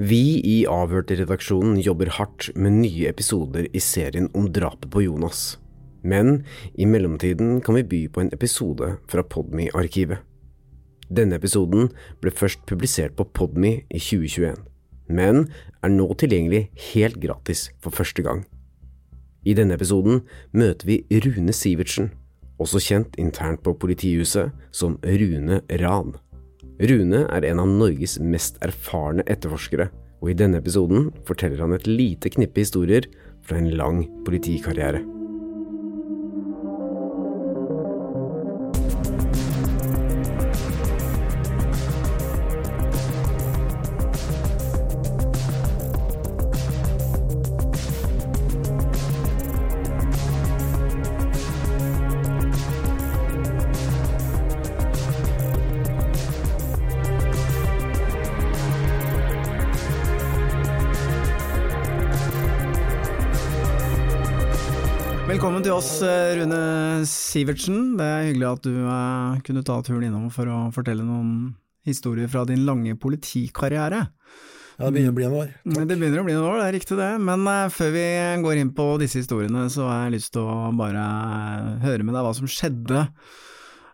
Vi i Avhørt-redaksjonen jobber hardt med nye episoder i serien om drapet på Jonas. Men i mellomtiden kan vi by på en episode fra Podme-arkivet. Denne episoden ble først publisert på Podme i 2021, men er nå tilgjengelig helt gratis for første gang. I denne episoden møter vi Rune Sivertsen, også kjent internt på politihuset som Rune Ran. Rune er en av Norges mest erfarne etterforskere, og i denne episoden forteller han et lite knippe historier fra en lang politikarriere. Sivertsen. Det er hyggelig at du eh, kunne ta turen innom for å fortelle noen historier fra din lange politikarriere. Ja, det begynner å bli noen år. Takk. Det begynner å bli noen år, det er riktig det. Men eh, før vi går inn på disse historiene, så har jeg lyst til å bare høre med deg hva som skjedde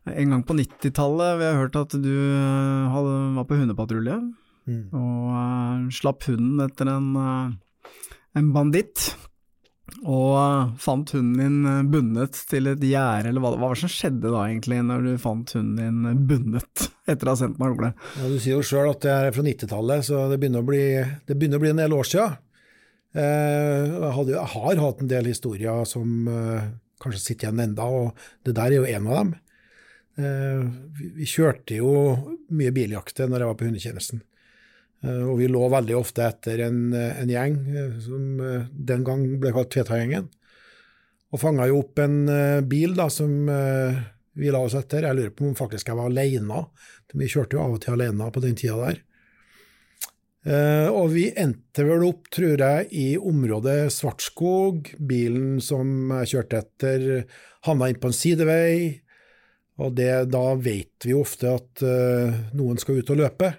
en gang på 90-tallet. Vi har hørt at du eh, hadde- var på hundepatrulje, Mm. og eh, slapp hunden etter en, eh, en banditt. Og eh, fant hunden din eh, bundet til et gjerde, eller hva, hva var det som skjedde da egentlig, når du fant hunden din eh, bundet etter å ha sendt den av gårde? Ja, du sier jo sjøl at det er fra 90-tallet, så det begynner, bli, det begynner å bli en del år. Eh, jeg, jeg har hatt en del historier som kanskje sitter igjen enda, og det der er jo en av dem. Vi kjørte jo mye biljakt når jeg var på hundetjenesten. Eh, og vi lå veldig ofte etter en, en gjeng eh, som eh, den gang ble kalt Tveta-gjengen. Og fanga jo opp en eh, bil da, som eh, vi la oss etter. Jeg lurer på om faktisk jeg var alene. Vi kjørte jo av og til alene på den tida der. Eh, og vi endte vel opp, tror jeg, i området Svartskog. Bilen som jeg kjørte etter, havna inn på en sidevei. Og det, da vet vi ofte at eh, noen skal ut og løpe.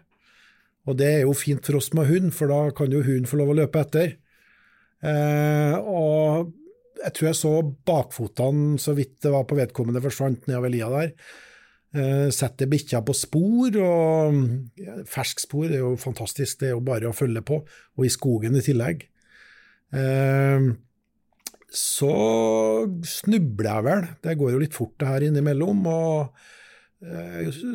Og det er jo fint for oss med hund, for da kan jo hunden få lov å løpe etter. Eh, og jeg tror jeg så bakfotene så vidt det var på vedkommende forsvant nedover lia der. Eh, setter bikkja på spor, og ja, fersk spor er jo fantastisk, det er jo bare å følge på, og i skogen i tillegg. Eh, så snubler jeg vel, det går jo litt fort det her innimellom, og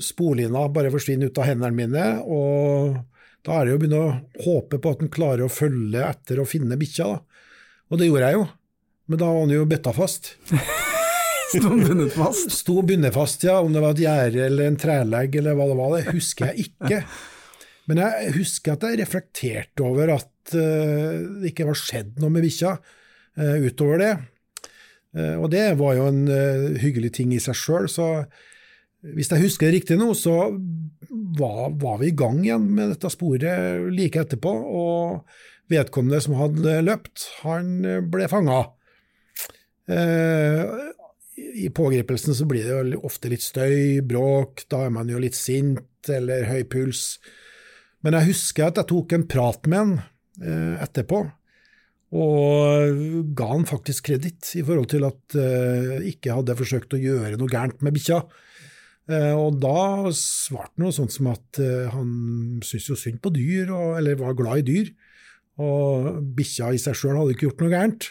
sporlina bare forsvinner ut av hendene mine, og da er det jo å begynne å håpe på at han klarer å følge etter og finne bikkja, da. Og det gjorde jeg jo, men da var han jo bøtta fast. Sto bundet fast? Sto bundet fast, ja, om det var et gjerde eller en trelegg eller hva det var, det husker jeg ikke. Men jeg husker at jeg reflekterte over at uh, det ikke var skjedd noe med bikkja uh, utover det. Uh, og det var jo en eh, hyggelig ting i seg sjøl, så hvis jeg husker riktig nå, så var, var vi i gang igjen med dette sporet like etterpå, og vedkommende som hadde løpt, han ble fanga. Eh, I pågripelsen så blir det ofte litt støy, bråk, da er man jo litt sint eller høy puls. Men jeg husker at jeg tok en prat med han eh, etterpå, og ga han faktisk kreditt i forhold til at eh, jeg ikke hadde forsøkt å gjøre noe gærent med bikkja. Eh, og da svarte han noe sånt som at eh, han syntes jo synd på dyr, og, eller var glad i dyr. Og bikkja i seg sjøl hadde ikke gjort noe gærent.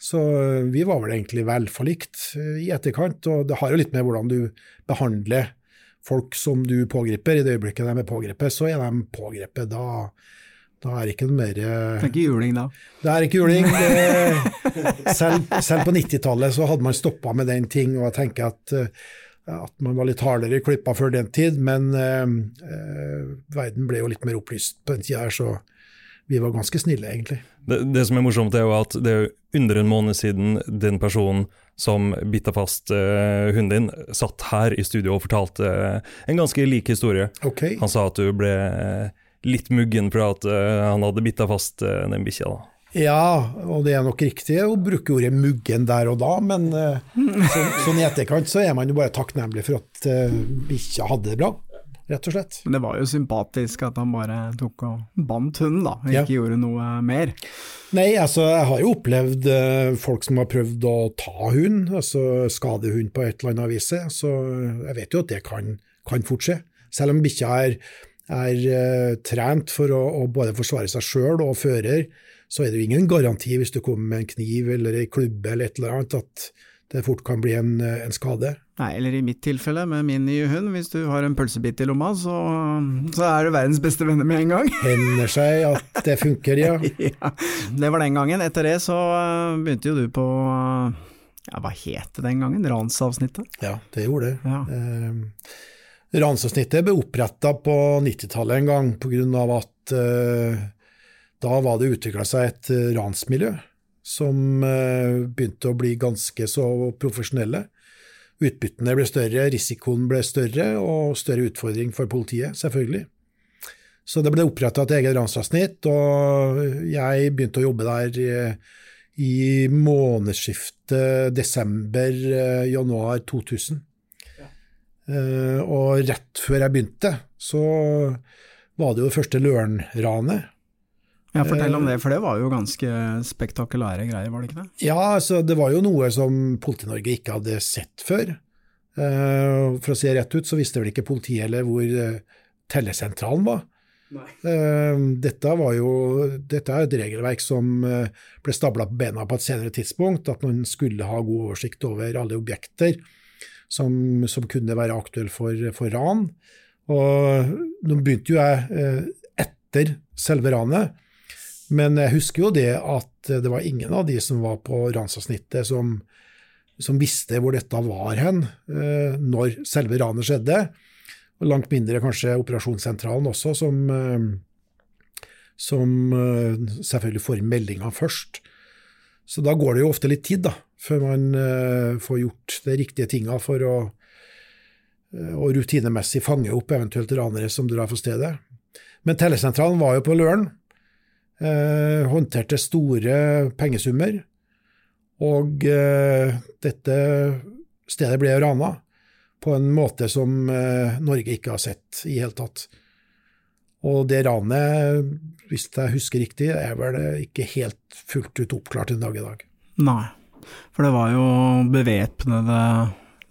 Så eh, vi var vel egentlig velforlikt i etterkant, og det har jo litt med hvordan du behandler folk som du pågriper. I det øyeblikket de er pågrepet, så er de pågrepet. Da, da er det ikke noe mer Det er ikke juling da. Det er ikke juling. Det, selv, selv på 90-tallet så hadde man stoppa med den ting, og jeg tenker at at man var litt hardere i klippa før den tid, men eh, eh, verden ble jo litt mer opplyst på den tida her, så vi var ganske snille, egentlig. Det, det som er morsomt, er jo at det er under en måned siden den personen som bitta fast eh, hunden din, satt her i studio og fortalte eh, en ganske lik historie. Okay. Han sa at du ble litt muggen for at eh, han hadde bitta fast den bikkja. Ja, og det er nok riktig å bruke ordet muggen der og da, men eh, sånn, sånn i etterkant så er man jo bare takknemlig for at uh, bikkja hadde det bra, rett og slett. Men det var jo sympatisk at han bare tok og bandt hunden, da, og Ja. ikke gjorde noe mer. Nei, altså jeg har jo opplevd uh, folk som har prøvd å ta hund, altså skade hund på et eller annet vis, så jeg vet jo at det kan, kan fort skje. Selv om bikkja er, er uh, trent for å, å både forsvare seg sjøl og fører, så er det jo ingen garanti hvis du kommer med en kniv eller ei klubbe eller et eller annet, at det fort kan bli en, eh, en skade. Nei, eller i mitt tilfelle med min nye hund, hvis du har en pølsebit i lomma, så, så er du verdens beste venner med en gang. Hender seg at det funker, ja. ja, det var den gangen. Etter det så øh, begynte jo du på ja, hva het det den gangen? Ransavsnittet? Ja, det gjorde det. Ja. Eh, Ransavsnittet ble oppretta på 90-tallet en gang, på grunn av at eh, da var det utvikla seg et eh, ransmiljø som eh, begynte å bli ganske så profesjonelle. Utbyttene ble større, risikoen ble større, og større utfordring for politiet, selvfølgelig. Så det ble oppretta et eget ransavsnitt, og jeg begynte å jobbe der eh, i månedsskiftet desember-januar 2000. Eh, og rett før jeg begynte, så var det jo det første Løren-ranet. Ja, fortell om det, for det var jo ganske spektakulære greier, var det ikke det? Ja, altså det var jo noe som Politi-Norge ikke hadde sett før. Uh, for å si det rett ut, så visste vel ikke politiet heller hvor uh, tellesentralen var. Uh, dette, var jo, dette er et regelverk som eh, ble stabla på bena på et senere tidspunkt, at man skulle ha god oversikt over alle objekter som, som kunne være aktuelle for, for ran. Og nå begynte jo jeg eh, etter selve ranet, men jeg husker jo det at det var ingen av de som var på ransavsnittet som, som visste hvor dette var hen eh, når selve ranet skjedde. Og langt mindre kanskje operasjonssentralen også, som, eh, som eh, selvfølgelig får meldinga først. Så da går det jo ofte litt tid da, før man får gjort de riktige tinga for å og rutinemessig fange opp eventuelt ranere som drar fra stedet. Men tellesentralen var jo på Løren, eh, håndterte store pengesummer, og eh, dette stedet ble rana på en måte som eh, Norge ikke har sett i hele tatt. Og det ranet, hvis jeg husker riktig, er vel ikke helt fullt ut oppklart en dag i dag. Nei, for det var jo bevæpnede,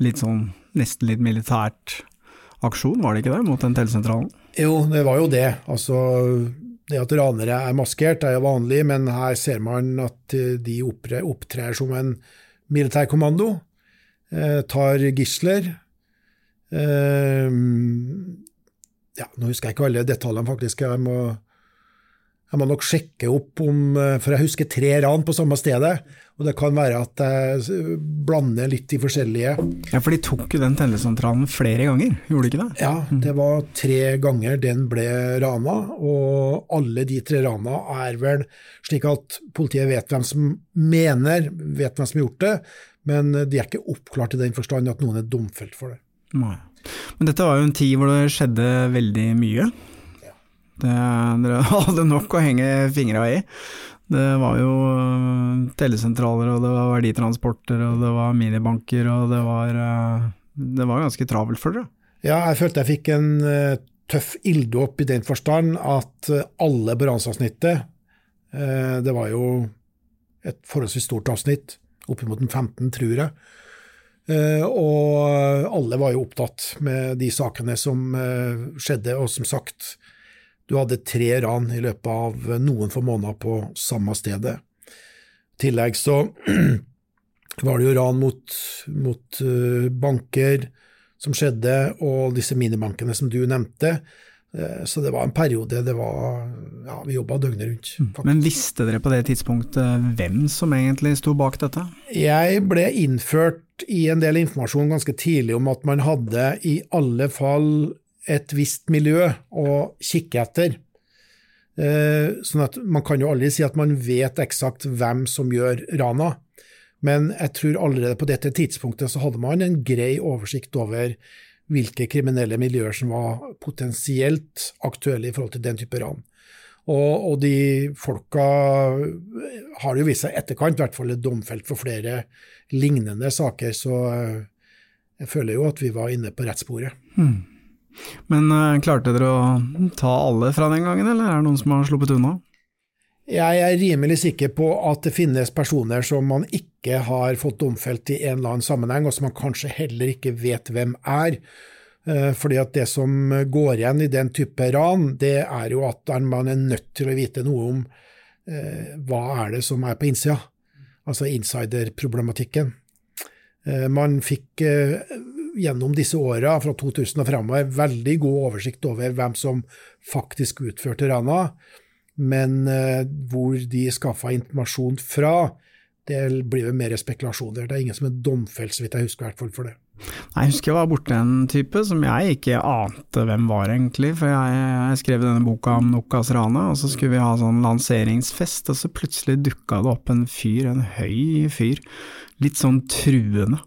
litt sånn nesten litt militært aksjon, var det ikke det, mot den telesentralen? Jo, det var jo det. Altså, det at ranere er maskert er jo vanlig, men her ser man at eh, de opptrer som en militærkommando. Eh, tar gisler. Eh, ja, nå husker jeg ikke alle detaljene, faktisk. Jeg må, jeg må nok sjekke opp om eh, For jeg husker tre ran på samme stedet. Og det kan være at jeg blander litt de forskjellige. Ja, for de tok jo den tellesentralen flere ganger, gjorde de ikke det? Ja, det var tre ganger den ble rana, og alle de tre rana er vel slik at politiet vet hvem som mener, vet hvem som har gjort det, men de er ikke oppklart i den forstand at noen er domfelt for det. Nei. Men dette var jo en tid hvor det skjedde veldig mye. Det, dere hadde nok å henge fingra i. Det var jo øh, tellesentraler, og det var verditransporter, og det var minibanker, og det var øh, Det var ganske travelt for dere. Ja, jeg følte jeg fikk en eh, tøff ilddåp i den forstand at eh, alle eh, Det var jo et forholdsvis stort avsnitt, oppimot en 15, tror jeg. Eh, og alle var jo opptatt med de sakene som eh, skjedde, og som sagt, du hadde tre ran i løpet av noen få måneder på samme stedet. I tillegg så var det jo ran mot, mot eh, banker som skjedde, og disse minibankene som du nevnte. Eh, Så det var en periode det var Ja, vi jobba døgnet rundt. faktisk. Men visste dere på det tidspunktet hvem som egentlig sto bak dette? Jeg ble innført i en del informasjon ganske tidlig om at man hadde i alle fall et visst miljø å kikke etter. Eh, sånn at Man kan jo aldri si at man vet eksakt hvem som gjør rana, men jeg tror allerede på dette tidspunktet så hadde man en grei oversikt over hvilke kriminelle miljøer som var potensielt aktuelle i forhold til den type ran. Og, og de folka har jo vist seg etterkant, i hvert fall domfelt for flere lignende saker, så eh, jeg føler jo at vi var inne på rettssporet. Hmm. Men uh, klarte dere å ta alle fra den gangen, eller er det noen som har sluppet unna? Jeg er rimelig sikker på at det finnes personer som man ikke har fått domfelt i en eller annen sammenheng, og som man kanskje heller ikke vet hvem er. Eh, fordi at det som går igjen i den type ran, det er jo at man er nødt til å vite noe om eh, hva er det som er på innsida, altså insiderproblematikken. Eh, man fikk eh, gjennom disse åra, fra 2000 og fremover, veldig god oversikt over hvem som faktisk utførte rana. Men eh, hvor de skaffa informasjon fra, det blir jo mer spekulasjoner. Det er ingen som er domfelt, så vidt jeg husker, i hvert fall for det. Jeg husker jeg var borti en type som jeg ikke ante hvem var, egentlig. For jeg, jeg skrev denne boka om Nokas Rana, og så skulle vi ha sånn lanseringsfest, og så plutselig dukka det opp en fyr, en høy fyr, litt sånn truende.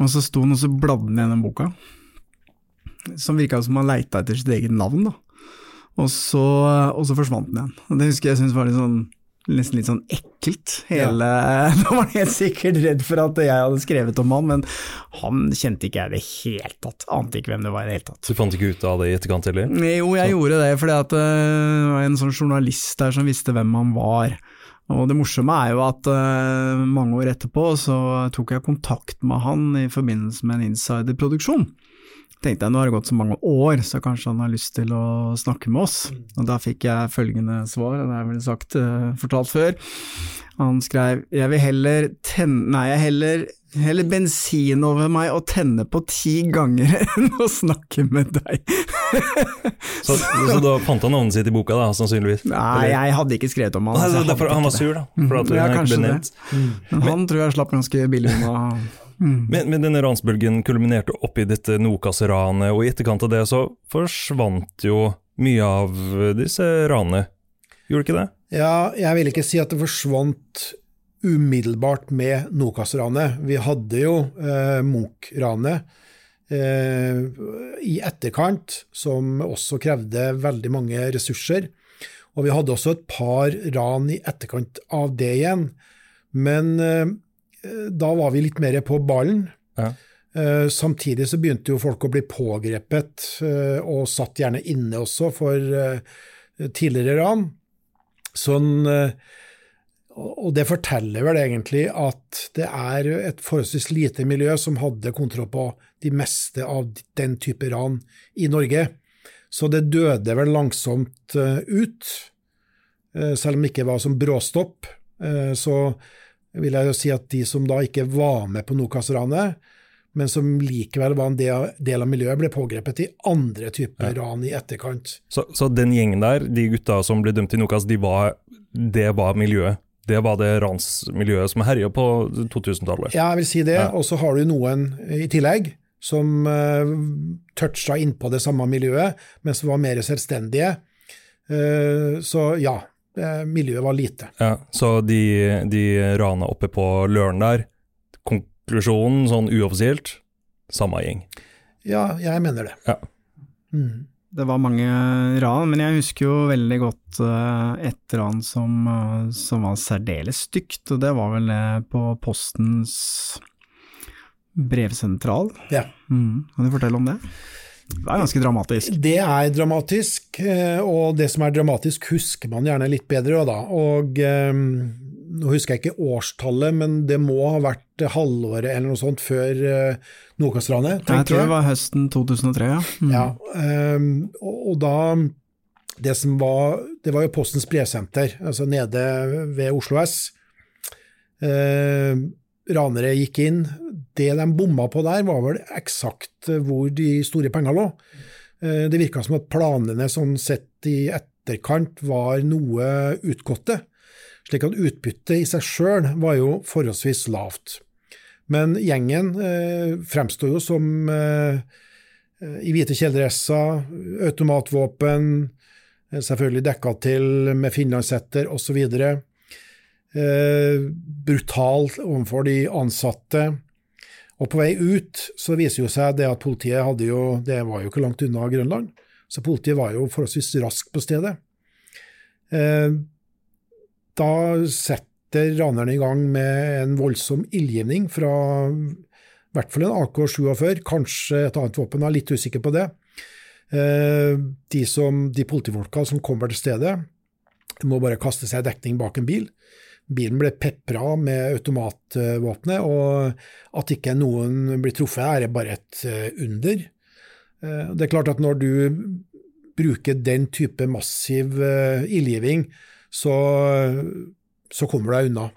Og så sto han og så bladde han i denne boka, som virka som han leita etter sitt eget navn, da. Og så, og så forsvant den igjen. Og det husker jeg syntes var litt sånn nesten litt sånn ekkelt. Hele, ja. Da var han helt sikkert redd for at jeg hadde skrevet om han, men han kjente ikke jeg i det hele tatt. Ante ikke hvem det var i det hele tatt. Du fant ikke ut av det i etterkant heller? Jo, jeg så. gjorde det, fordi at eh, det var en sånn journalist der som visste hvem han var. Og det morsomme er jo at uh, mange år etterpå så tok jeg kontakt med han i forbindelse med en insiderproduksjon tenkte jeg nå har det gått så mange år, så kanskje han har lyst til å snakke med oss. Mm. Og da fikk jeg følgende svar, og det jeg vel sagt, uh, fortalt før. Han skrev jeg vil heller tenne Nei, jeg heller, heller bensin over meg og tenne på ti ganger enn å snakke med deg. så, så, da fant han navnet sitt i boka, da, sannsynligvis? Nei, jeg hadde ikke skrevet om han. Nei, derfor han var sur, da? For at ja, kanskje det. Mm. Han tror jeg slapp ganske billig unna. Mm. Men, men, denne ransbølgen kulminerte opp i dette Nokas-ranet, og i etterkant av det så forsvant jo mye av disse ranene. Gjorde det ikke det? Ja, jeg vil ikke si at det forsvant umiddelbart med Nokas-ranet. Vi hadde jo eh, Munch-ranet eh, i etterkant, som også krevde veldig mange ressurser. Og vi hadde også et par ran i etterkant av det igjen. Men eh, da var vi litt mer på ballen. Ja. Eh, samtidig så begynte jo folk å bli pågrepet, uh, og satt gjerne inne også for uh, tidligere ran. Sånn, og det forteller vel egentlig at det er et forholdsvis lite miljø som hadde kontroll på de meste av den type ran i Norge. Så det døde vel langsomt ut, selv om det ikke var som bråstopp. Så vil jeg jo si at de som da ikke var med på Nokas-ranet, men som likevel var en del av miljøet, ble pågrepet i andre typer ja. ran i etterkant. Så, så, den gjengen der, de gutta som ble dømt i Nokas, de var, det var miljøet? Det var det ransmiljøet som herja på 2000-tallet? Ja, jeg vil si det. Ja. Og så har du noen i tillegg som uh, toucha innpå det samme miljøet, men som var mer selvstendige. Uh, så ja, uh, miljøet var lite. Ja, Så de, de rana oppe på Løren der, konklusjonen sånn uoffisielt, samme gjeng? Ja, jeg mener det. Ja. Mm. Det var mange ran, men jeg husker jo veldig godt uh, et ran som, uh, som, var særdeles stygt, og det var vel det på Postens brevsentral. Ja. Mm. Kan du fortelle om det? Det er ganske dramatisk. Det er dramatisk, eh, og det som er dramatisk husker man gjerne litt bedre. Da. Og Nå husker jeg ikke årstallet, men det må ha vært halvåret eller noe sånt før uh, Nordkastranet. Jeg tror det var høsten 2003, ja. Mm. ja um, og, og, da det som var Det var jo Postens brevsenter, altså nede ved Oslo S. Uh, ranere gikk inn. Det de bomma på der, var vel eksakt hvor de store penga lå. Uh, det virka som at planene sånn sett i etterkant var noe utgåtte, slik at utbyttet i seg sjøl var jo forholdsvis lavt. Men gjengen eh, fremsto jo som eh, i hvite kjeledresser, automatvåpen, eh, selvfølgelig dekka til med finlandshetter osv. Eh, brutal overfor de ansatte. Og på vei ut så viser jo seg det at politiet hadde jo Det var jo ikke langt unna Grønland, så politiet var jo forholdsvis raskt på stedet. Eh, da setter ranerne i gang med en voldsom ildgivning fra i hvert fall en AK-47, kanskje et annet våpen, jeg er litt usikker på det. Eh, de, som, de politifolka som kommer til stedet, må bare kaste seg i dekning bak en bil. Bilen ble pepra med automatvåpenet, og at ikke noen blir truffet, er bare et eh, under. Eh, det er klart at når du bruker den type massiv ildgivning, så, så kommer du deg unna.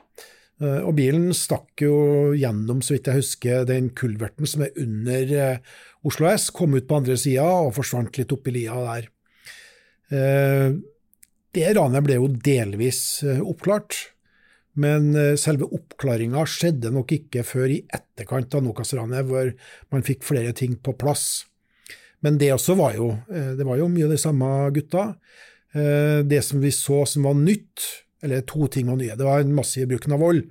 Eh, og bilen stakk jo gjennom, så vidt jeg husker, den kulverten som er under eh, Oslo S, kom ut på andre sida og forsvant litt oppi lia der. Eh, det ranet ble jo delvis oppklart, men selve oppklaringa skjedde nok ikke før i etterkant av Nokas-ranet, hvor man fikk flere ting på plass. Men det også var jo, det var jo mye av de samme gutta. Det som vi så som var nytt, eller to ting var nye. Det var den massive bruken av vold.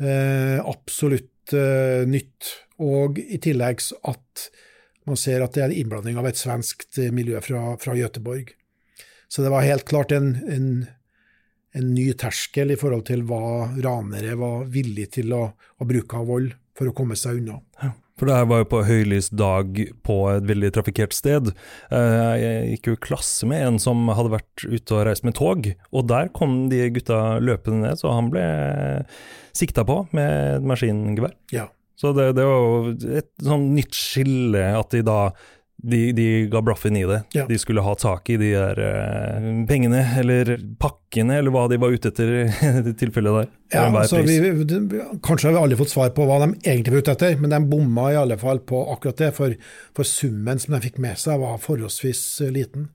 Eh, absolutt eh, nytt. Og i tillegg at man ser at det er en innblanding av et svenskt miljø fra, fra Göteborg. Så det var helt klart en, en, en, ny terskel i forhold til hva ranere var villige til å, å bruke av vold for å komme seg unna. Ja. For det her var jo på høylys dag på et veldig trafikkert sted. Eh, jeg gikk jo i klasse med en som hadde vært ute og reist med tog, og der kom de gutta løpende ned, så han ble sikta på med et maskingevær. Ja. Så det, det var jo et sånn nytt skille at de da de, de, ga blaffen i det. Ja. De skulle ha tak i de der uh, pengene, eller pakkene, eller hva de var ute etter i det tilfellet der. Ja, altså, vi, kanskje har vi aldri fått svar på hva de egentlig var ute etter, men de bomma i alle fall på akkurat det, for, for summen som de fikk med seg, var forholdsvis uh, liten.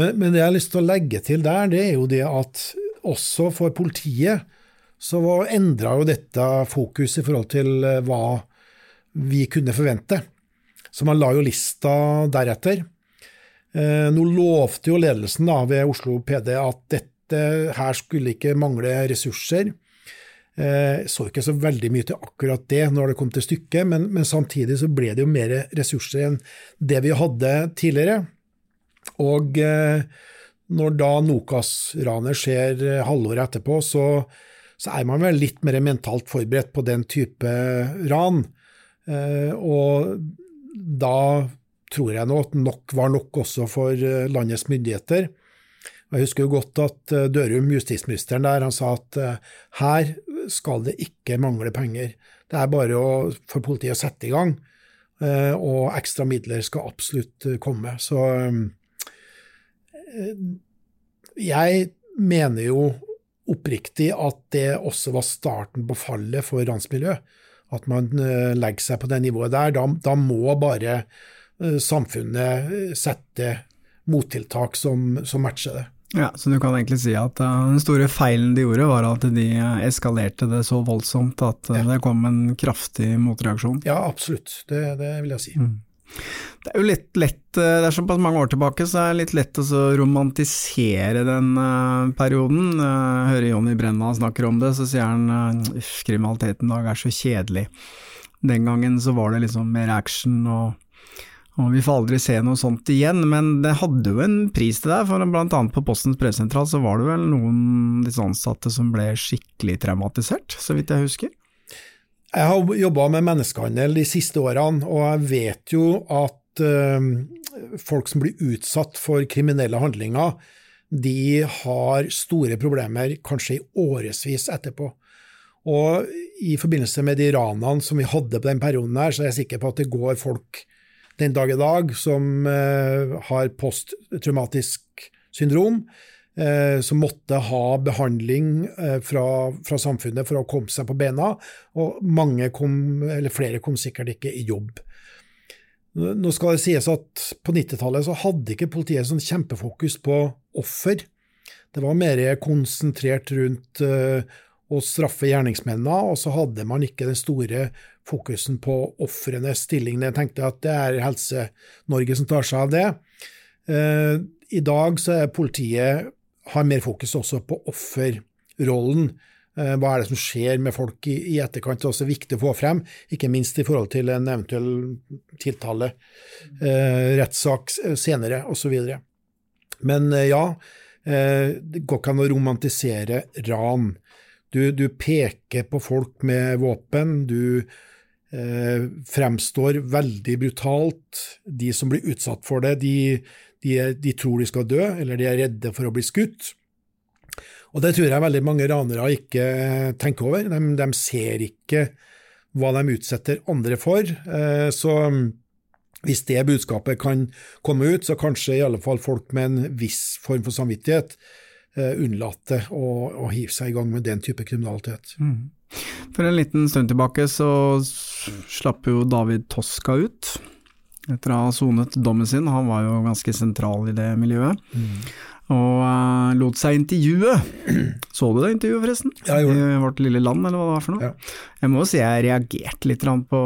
Men, men, det jeg har lyst til å legge til der, det er jo det at også for politiet så endra jo dette fokus i forhold til uh, hva vi kunne forvente. Så man la jo lista deretter. Eh, nå lovte jo ledelsen da, ved Oslo PD at dette her skulle ikke mangle ressurser. Jeg så ikke så veldig mye til akkurat det når det kom til stykket, men, men samtidig så ble det jo mer ressurser enn det vi hadde tidligere. Og eh, når da Nokas-ranet skjer eh, halvåret etterpå, så, så, er man vel litt mer mentalt forberedt på den type ran. Eh, og da tror jeg nå at nok var nok også for eh, landets myndigheter. Jeg husker jo godt at eh, Dørum, justisministeren der, han sa at eh, her skal det ikke mangle penger. Det er bare å, for politiet å sette i gang, og ekstra midler skal absolutt komme. Så jeg mener jo oppriktig at det også var starten på fallet for ransmiljøet at man eh, legger seg på det nivået der. Da, da må bare eh, samfunnet eh, sette mottiltak som, som, matcher det. Ja, Så du kan egentlig si at den store feilen de gjorde, var at de eskalerte det så voldsomt at ja. det kom en kraftig motreaksjon? Ja, absolutt. Det, det vil jeg si. Mm. Det er jo litt lett, eh, det er såpass mange år tilbake, så er det litt lett å romantisere den uh, perioden. Uh, hører Jonny Brenna snakker om det, så sier han uh, kriminaliteten i dag er så kjedelig. Den gangen så var det liksom mer action og, og vi får aldri se noe sånt igjen, men det hadde jo en pris til det, for blant annet på Postens pressesentral så var det vel noen disse ansatte som ble skikkelig traumatisert, så vidt jeg husker. Jeg har jobba med menneskehandel de siste årene, og jeg vet jo at uh, folk som blir utsatt for kriminelle handlinger, de har store problemer kanskje i årevis etterpå. Og i forbindelse med de ranene som vi hadde på den perioden her, så er jeg sikker på at det går folk den dag i dag som uh, har posttraumatisk syndrom, eh, som måtte ha behandling eh, fra, fra, samfunnet for å komme seg på bena, og kom, flere kom sikkert ikke i jobb. Nå skal det sies at på 90-tallet hadde ikke politiet sånn kjempefokus på offer. Det var mer konsentrert rundt eh, å straffe gjerningsmennene, og så hadde man ikke den store fokusen på ofrenes stilling. Jeg tenkte at det er Helse-Norge som tar seg av det. Eh, I dag så er politiet har mer fokus også på offerrollen. Eh, hva er det som skjer med folk i, etterkant? Det er også viktig å få frem, ikke minst i forhold til en eventuell tiltale, eh, rettssak senere osv. Men eh, ja, eh, det går ikke an å romantisere ran. Du, du, peker på folk med våpen, du eh, fremstår veldig brutalt. De som blir utsatt for det, de, de, de tror de skal dø, eller de er redde for å bli skutt. Og det tror jeg veldig mange ranere ikke tenker over. De, de ser ikke hva de utsetter andre for. Eh, så hvis det budskapet kan komme ut, så kanskje i alle fall folk med en viss form for samvittighet unnlate unnlater å, å, hive seg i gang med den type kriminalitet. Mm. For en liten stund tilbake så slapp jo David Toska ut etter å ha sonet dommen sin. Han var jo ganske sentral i det miljøet. Mm og uh, lot seg intervjue. Så du det intervjuet, forresten? Ja, jeg gjorde det. I Vårt lille land, eller hva det var for noe? Ja. Jeg må jo si jeg reagerte litt på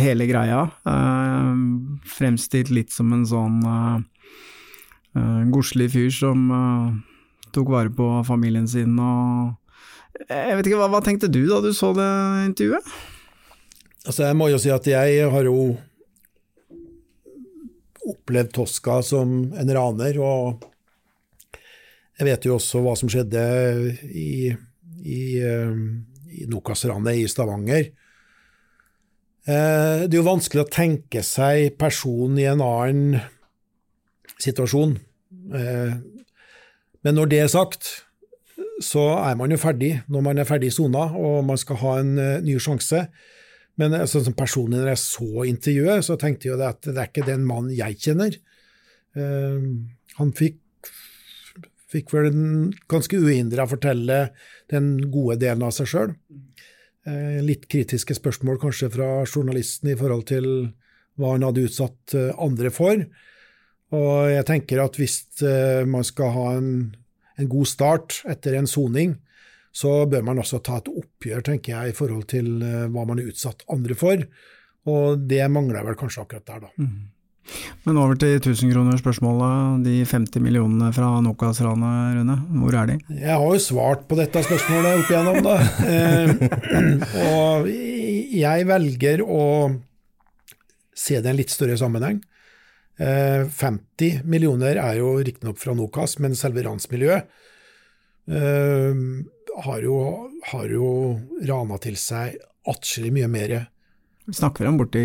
hele greia. Uh, fremstilt litt som en sånn uh, uh, godslig fyr som tok vare på familien sin og Jeg vet ikke, hva, hva tenkte du da du så det intervjuet? Altså, jeg må jo si at jeg har jo opplevd Tosca som en raner. og jeg vet jo også hva som skjedde i, i, eh, i Nokas-ranet i Stavanger. Eh, det er jo vanskelig å tenke seg personen i en annen situasjon. Eh, men når det er sagt, så er man jo ferdig når man er ferdig sona og man skal ha en ny sjanse. Men sånn som personlig når jeg så intervjuet, så tenkte jeg at det er ikke den mannen jeg kjenner. Han fikk fikk vel ganske uhindra fortelle den gode delen av seg sjøl. Eh, litt kritiske spørsmål kanskje fra journalisten i forhold til hva han hadde utsatt eh, andre for. Og jeg tenker at hvis eh, man skal ha en, en god start etter en soning, så bør man også ta et oppgjør, tenker jeg, i forhold til hva man har utsatt andre for. Og det mangler jeg vel kanskje akkurat der, da. Mm. Men over til 1000-kronerspørsmålet. De 50 millionene fra Nokas-ranet, Rune. Hvor er de? Jeg har jo svart på dette spørsmålet opp igjennom, da. Eh, og jeg velger å se det i en litt større sammenheng. Eh, 50 millioner er jo riktignok fra Nokas, men selve ransmiljøet eh, har jo, har jo rana til seg atskillig mye mer. Snakker vi om borti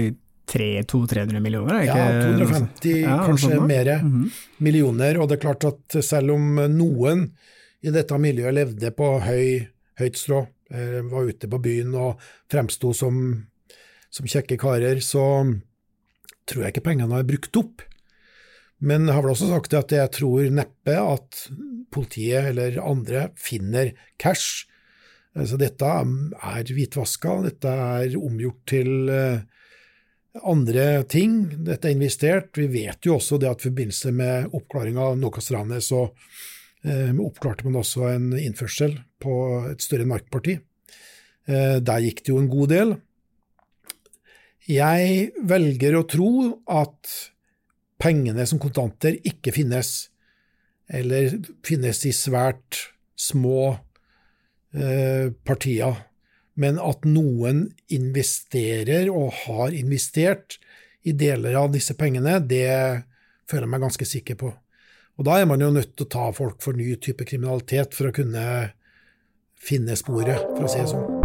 200-300 millioner? Ikke? Ja, 250, ja, kanskje mer mm -hmm. millioner. Og det er klart at selv om noen i dette miljøet levde på høy, høyt strå, eh, var ute på byen og fremsto som, som kjekke karer, så tror jeg ikke pengene er brukt opp. Men jeg har vel også sagt at jeg tror neppe at politiet eller andre finner cash. Så dette er hvitvaska, dette er omgjort til uh, andre ting. Dette er investert. Vi vet jo også det at i forbindelse med oppklaringa av Nokas-ranet, så eh, oppklarte man også en innførsel på et større markparti. Eh, der gikk det jo en god del. Jeg velger å tro at pengene som kontanter ikke finnes, eller finnes i svært små eh, partier men at noen investerer og har investert i deler av disse pengene, det føler jeg meg ganske sikker på. Og da er man jo nødt til å ta folk for ny type kriminalitet for å kunne finne sporet, for å si det sånn.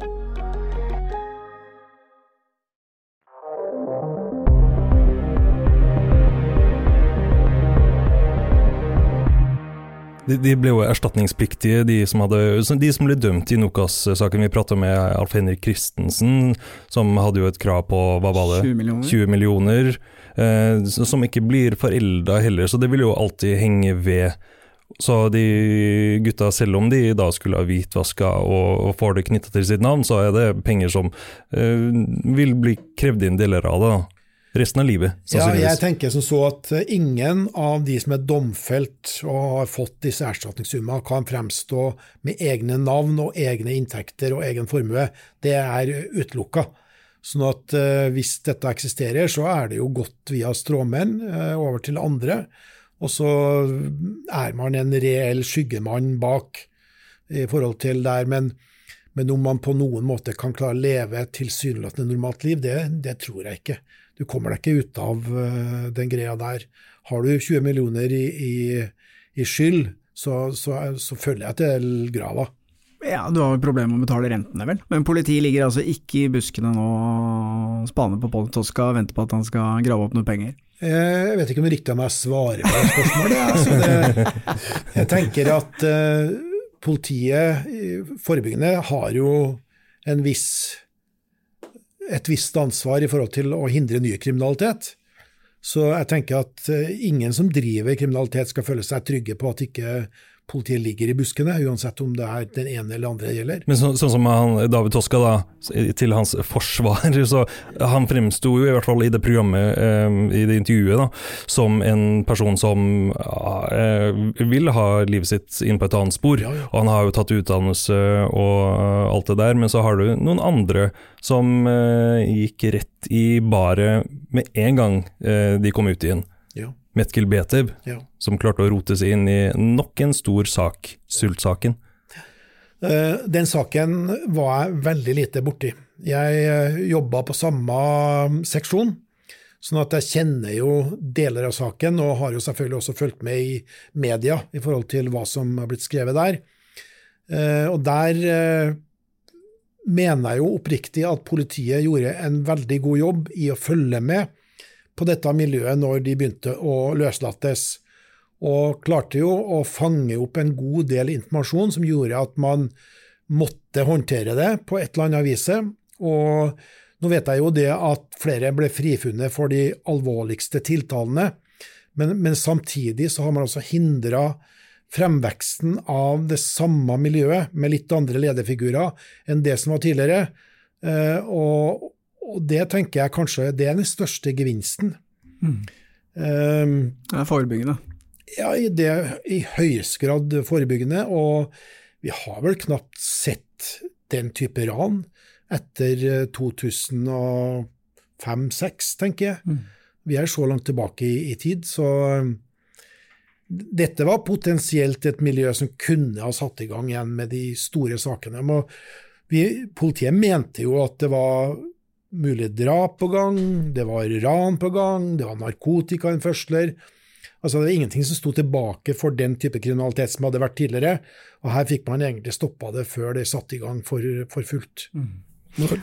De, de ble jo erstatningspliktige, de som, hadde, de som ble dømt i Nokas-saken. Vi prata med Alf Henrik Christensen, som hadde jo et krav på hva var det? 20 millioner. 20 millioner eh, som ikke blir forelda heller, så det vil jo alltid henge ved. Så de gutta, selv om de da skulle ha hvitvaska og, og får det knytta til sitt navn, så er det penger som eh, vil bli krevd inn deler av det da. Resten av livet, sannsynligvis. Ja, jeg tenker som så at eh, ingen av de som er domfelt og har fått disse erstatningssummene, kan fremstå med egne navn og egne inntekter og egen formue. Det er utelukka. Sånn at eh, hvis dette eksisterer, så er det jo gått via stråmenn eh, over til andre. Og så er man en reell skyggemann bak i forhold til der. Men, men om man på noen måte kan klare å leve et tilsynelatende normalt liv, det, det tror jeg ikke. Du kommer deg ikke ut av eh, den greia der. Har du 20 millioner i, i, i skyld, så, så, så følger jeg til grava. Ja, du har vel problemer med å betale rentene, vel. Men politiet ligger altså ikke i buskene nå og spaner på Pål Toska og venter på at han skal grave opp noen penger. Eh, Jeg vet ikke om det er riktig av meg å svare på det spørsmålet. Altså det, jeg tenker at uh, politiet, forebyggende, har jo en viss, et visst ansvar i forhold til å hindre ny kriminalitet. Så jeg tenker at eh, ingen som driver kriminalitet skal føle seg trygge på at ikke politiet ligger i buskene, uansett om det er den ene eller andre det gjelder. Men så, sånn som han, David Toska, da, til hans forsvar, så han fremsto jo i hvert fall i det programmet, eh, i det intervjuet, da, som en person som eh, vil ha livet sitt inn på et annet spor. Ja, ja. Og han har jo tatt utdannelse og eh, alt det der, men så har du noen andre som eh, gikk rett i baret med en gang eh, de kom ut igjen. Ja, Metkel Betev, ja. som klarte å rote seg inn i nok en stor sak, sultsaken. Eh, Den saken var jeg veldig lite borti. Jeg eh, jobba på samme seksjon, sånn at jeg kjenner jo deler av saken, og har jo selvfølgelig også fulgt med i media i forhold til hva som har blitt skrevet der. Eh, Og der mener jeg jo oppriktig at politiet gjorde en veldig god jobb i å følge med på dette miljøet når de begynte å løslates og klarte jo å fange opp en god del informasjon som gjorde at man måtte håndtere det på et eller annet vis. Og nå vet jeg jo det at flere ble frifunnet for de alvorligste tiltalene, men, men samtidig så har man altså hindra fremveksten av det samme miljøet med litt andre lederfigurer enn det som var tidligere. Eh, og, og det tenker jeg kanskje det er den største gevinsten. Eh, Det er forebyggende. ja, i det i høyeste grad forebyggende, og vi har vel knapt sett den type ran etter 2005-2006, tenker jeg. Vi er så langt tilbake i, i tid, så um, dette var potensielt et miljø som kunne ha satt i gang igjen med de store sakene. Men vi, politiet mente jo at det var mulig drap på gang, det var ran på gang, det var narkotikainnførsler. Altså, det var ingenting som sto tilbake for den type kriminalitet som hadde vært tidligere, og her fikk man egentlig stoppa det før det satte i gang for, for fullt.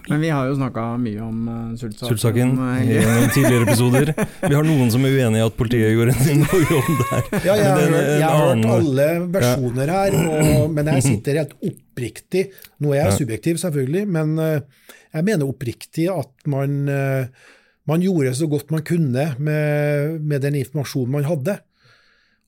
Men vi har jo snakka mye om uh, sultsaken. Sultsaken eh, i noen tidligere episoder. Vi har noen som er uenig i at politiet gjorde en god jobb der. Ja, jeg, det er har- en- en jeg har hørt alle versjoner her, og, men jeg sitter helt oppriktig Nå er jeg Ja. subjektiv, selvfølgelig, men eh, jeg mener oppriktig at man, eh, man gjorde så godt man kunne med, med den informasjonen man hadde.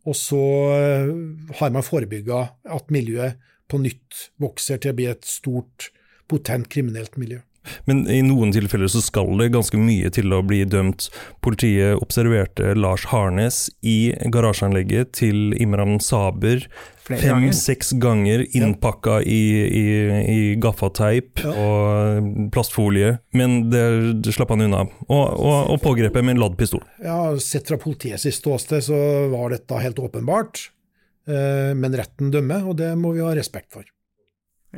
Og så eh, har man forebygga at miljøet på nytt vokser til å bli et stort, potent kriminelt miljø. Men i noen tilfeller så skal det ganske mye til å bli dømt. Politiet observerte Lars Harnes i garasjeanlegget til Imran Saber Flere ganger. fem-seks ganger innpakka i, i, i gaffateip og plastfolie, men det, det slapp han unna. Og, og, og pågrepet med en ladd pistol. Ja, Sett fra politiets ståsted så var dette helt åpenbart, eh, men retten dømmer, og det må vi ha respekt for.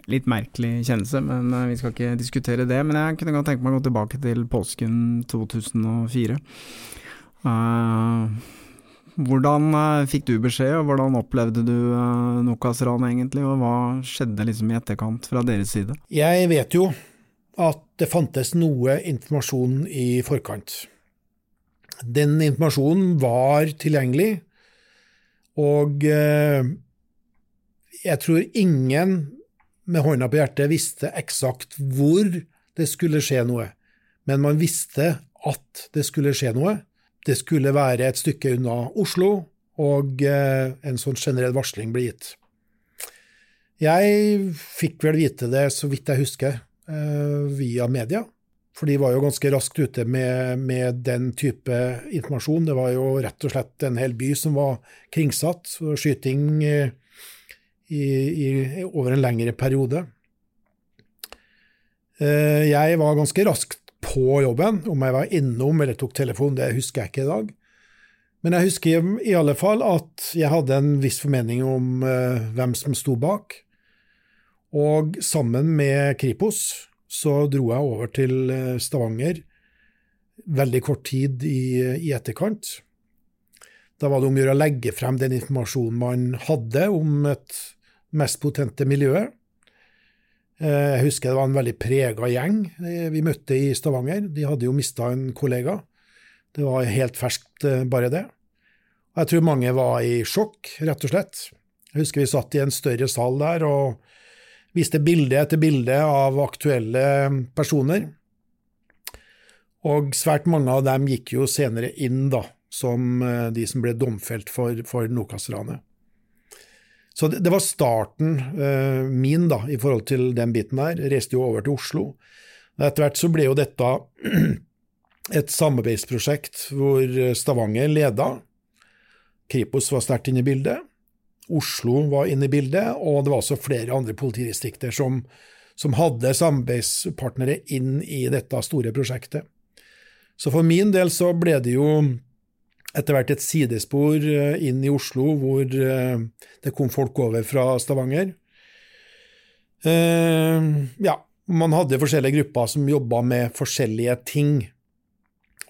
Litt merkelig kjennelse, men eh, vi skal ikke diskutere det. Men jeg kunne godt tenke meg å gå tilbake til påsken 2004. Eh, hvordan eh, fikk du beskjed, og hvordan opplevde du uh, Nokas-ranet egentlig, og hva skjedde liksom i etterkant fra deres side? Jeg vet jo at det fantes noe informasjon i forkant. Den informasjonen var tilgjengelig, og eh, jeg tror ingen med hånda på hjertet visste eksakt hvor det skulle skje noe, men man visste at det skulle skje noe. Det skulle være et stykke unna Oslo, og eh, en sånn generell varsling ble gitt. Jeg fikk vel vite det, så vidt jeg husker, eh, via media. For de var jo ganske raskt ute med, med, den type informasjon. Det var jo rett og slett en hel by som var kringsatt, skyting eh, i, i, over en lengre periode. Jeg var ganske raskt på jobben. Om jeg var innom eller tok telefon, det husker jeg ikke i dag. Men jeg husker i alle fall at jeg hadde en viss formening om hvem som sto bak. Og sammen med Kripos så dro jeg over til eh, Stavanger veldig kort tid i, i etterkant. Da var det om å gjøre å legge frem den informasjonen man hadde om et mest potente miljøet. Eh, jeg husker det var en veldig prega gjeng eh, vi møtte i Stavanger. De hadde jo mista en kollega. Det var helt ferskt, bare det. Og jeg tror mange var i sjokk, rett og slett. Jeg husker vi satt i en større sal der, og viste bilde etter bilde av aktuelle personer. Og svært mange av dem gikk jo senere inn da, som eh, de som ble domfelt for, for Nokas-ranet. Så det, det, var starten uh, min da, i forhold til den biten der. Reiste jo over til Oslo. Etter hvert så ble jo dette et samarbeidsprosjekt hvor Stavanger leda. Kripos var sterkt inne i bildet. Oslo var inne i bildet, og det var også flere andre politidistrikter som, som hadde samarbeidspartnere inn i dette store prosjektet. Så for min del så ble det jo etter hvert et sidespor eh, inn i Oslo, hvor eh, det kom folk over fra Stavanger. Eh, ja, man hadde forskjellige grupper som jobba med forskjellige ting.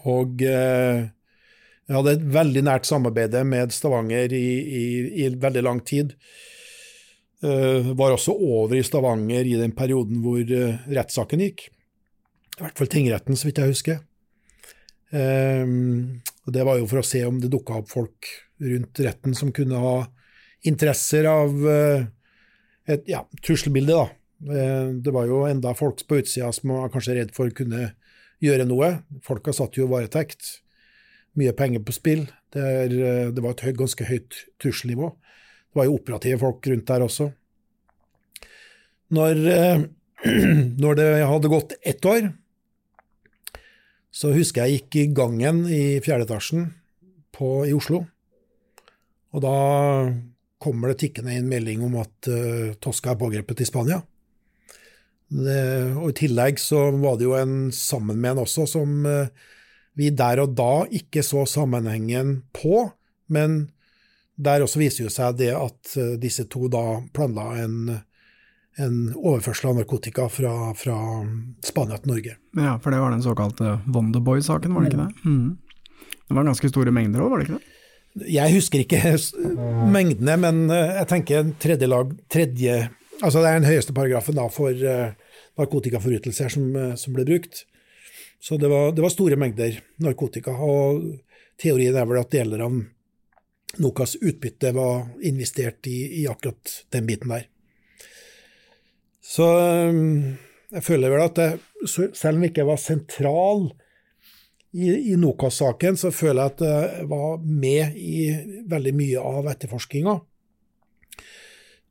Og jeg hadde et veldig nært samarbeid med Stavanger i, i, i veldig lang tid. Uh, var også over i Stavanger i den perioden hvor rettssaken gikk. I hvert fall tingretten, så vidt jeg husker. Um, og Det var jo for å se om det dukka opp folk rundt retten som kunne ha interesser av uh, et ja, trusselbilde. da. Det var jo enda folk på utsida som var kanskje redd for å kunne gjøre noe. Folka satt jo varetekt mye penger på spill. Det, er, eh, det var et høy, ganske høyt trusselnivå. Det var jo operative folk rundt der også. Når, eh, når det hadde gått ett år, så husker jeg gikk i gangen i fjerde etasjen på, i Oslo. Og da kommer det tikkende inn melding om at uh, Tosca er pågrepet i Spania. Det, og I tillegg så var det jo en sammen med en også som uh, vi der og da ikke så sammenhengen på, men der også viser jo seg det at uh, disse to da planla en, en overførsel av narkotika fra, fra, Spania til Norge. Ja, for det var den såkalte Wonderboy-saken, var det ikke det? Mm. Det var ganske store mengder òg, var det ikke det? Jeg husker ikke mengdene, men eh, jeg tenker tredje lag tredje, Altså det er den høyeste paragrafen da for uh, narkotikaforbrytelser som, som ble brukt. Så det var, det var, store mengder narkotika. Og teorien er vel at deler av Nokas utbytte var investert i, i akkurat den biten der. Så um, jeg føler vel at det, selv om jeg ikke var sentral i, i Nokas-saken, så føler jeg at jeg var med i veldig mye av etterforskninga.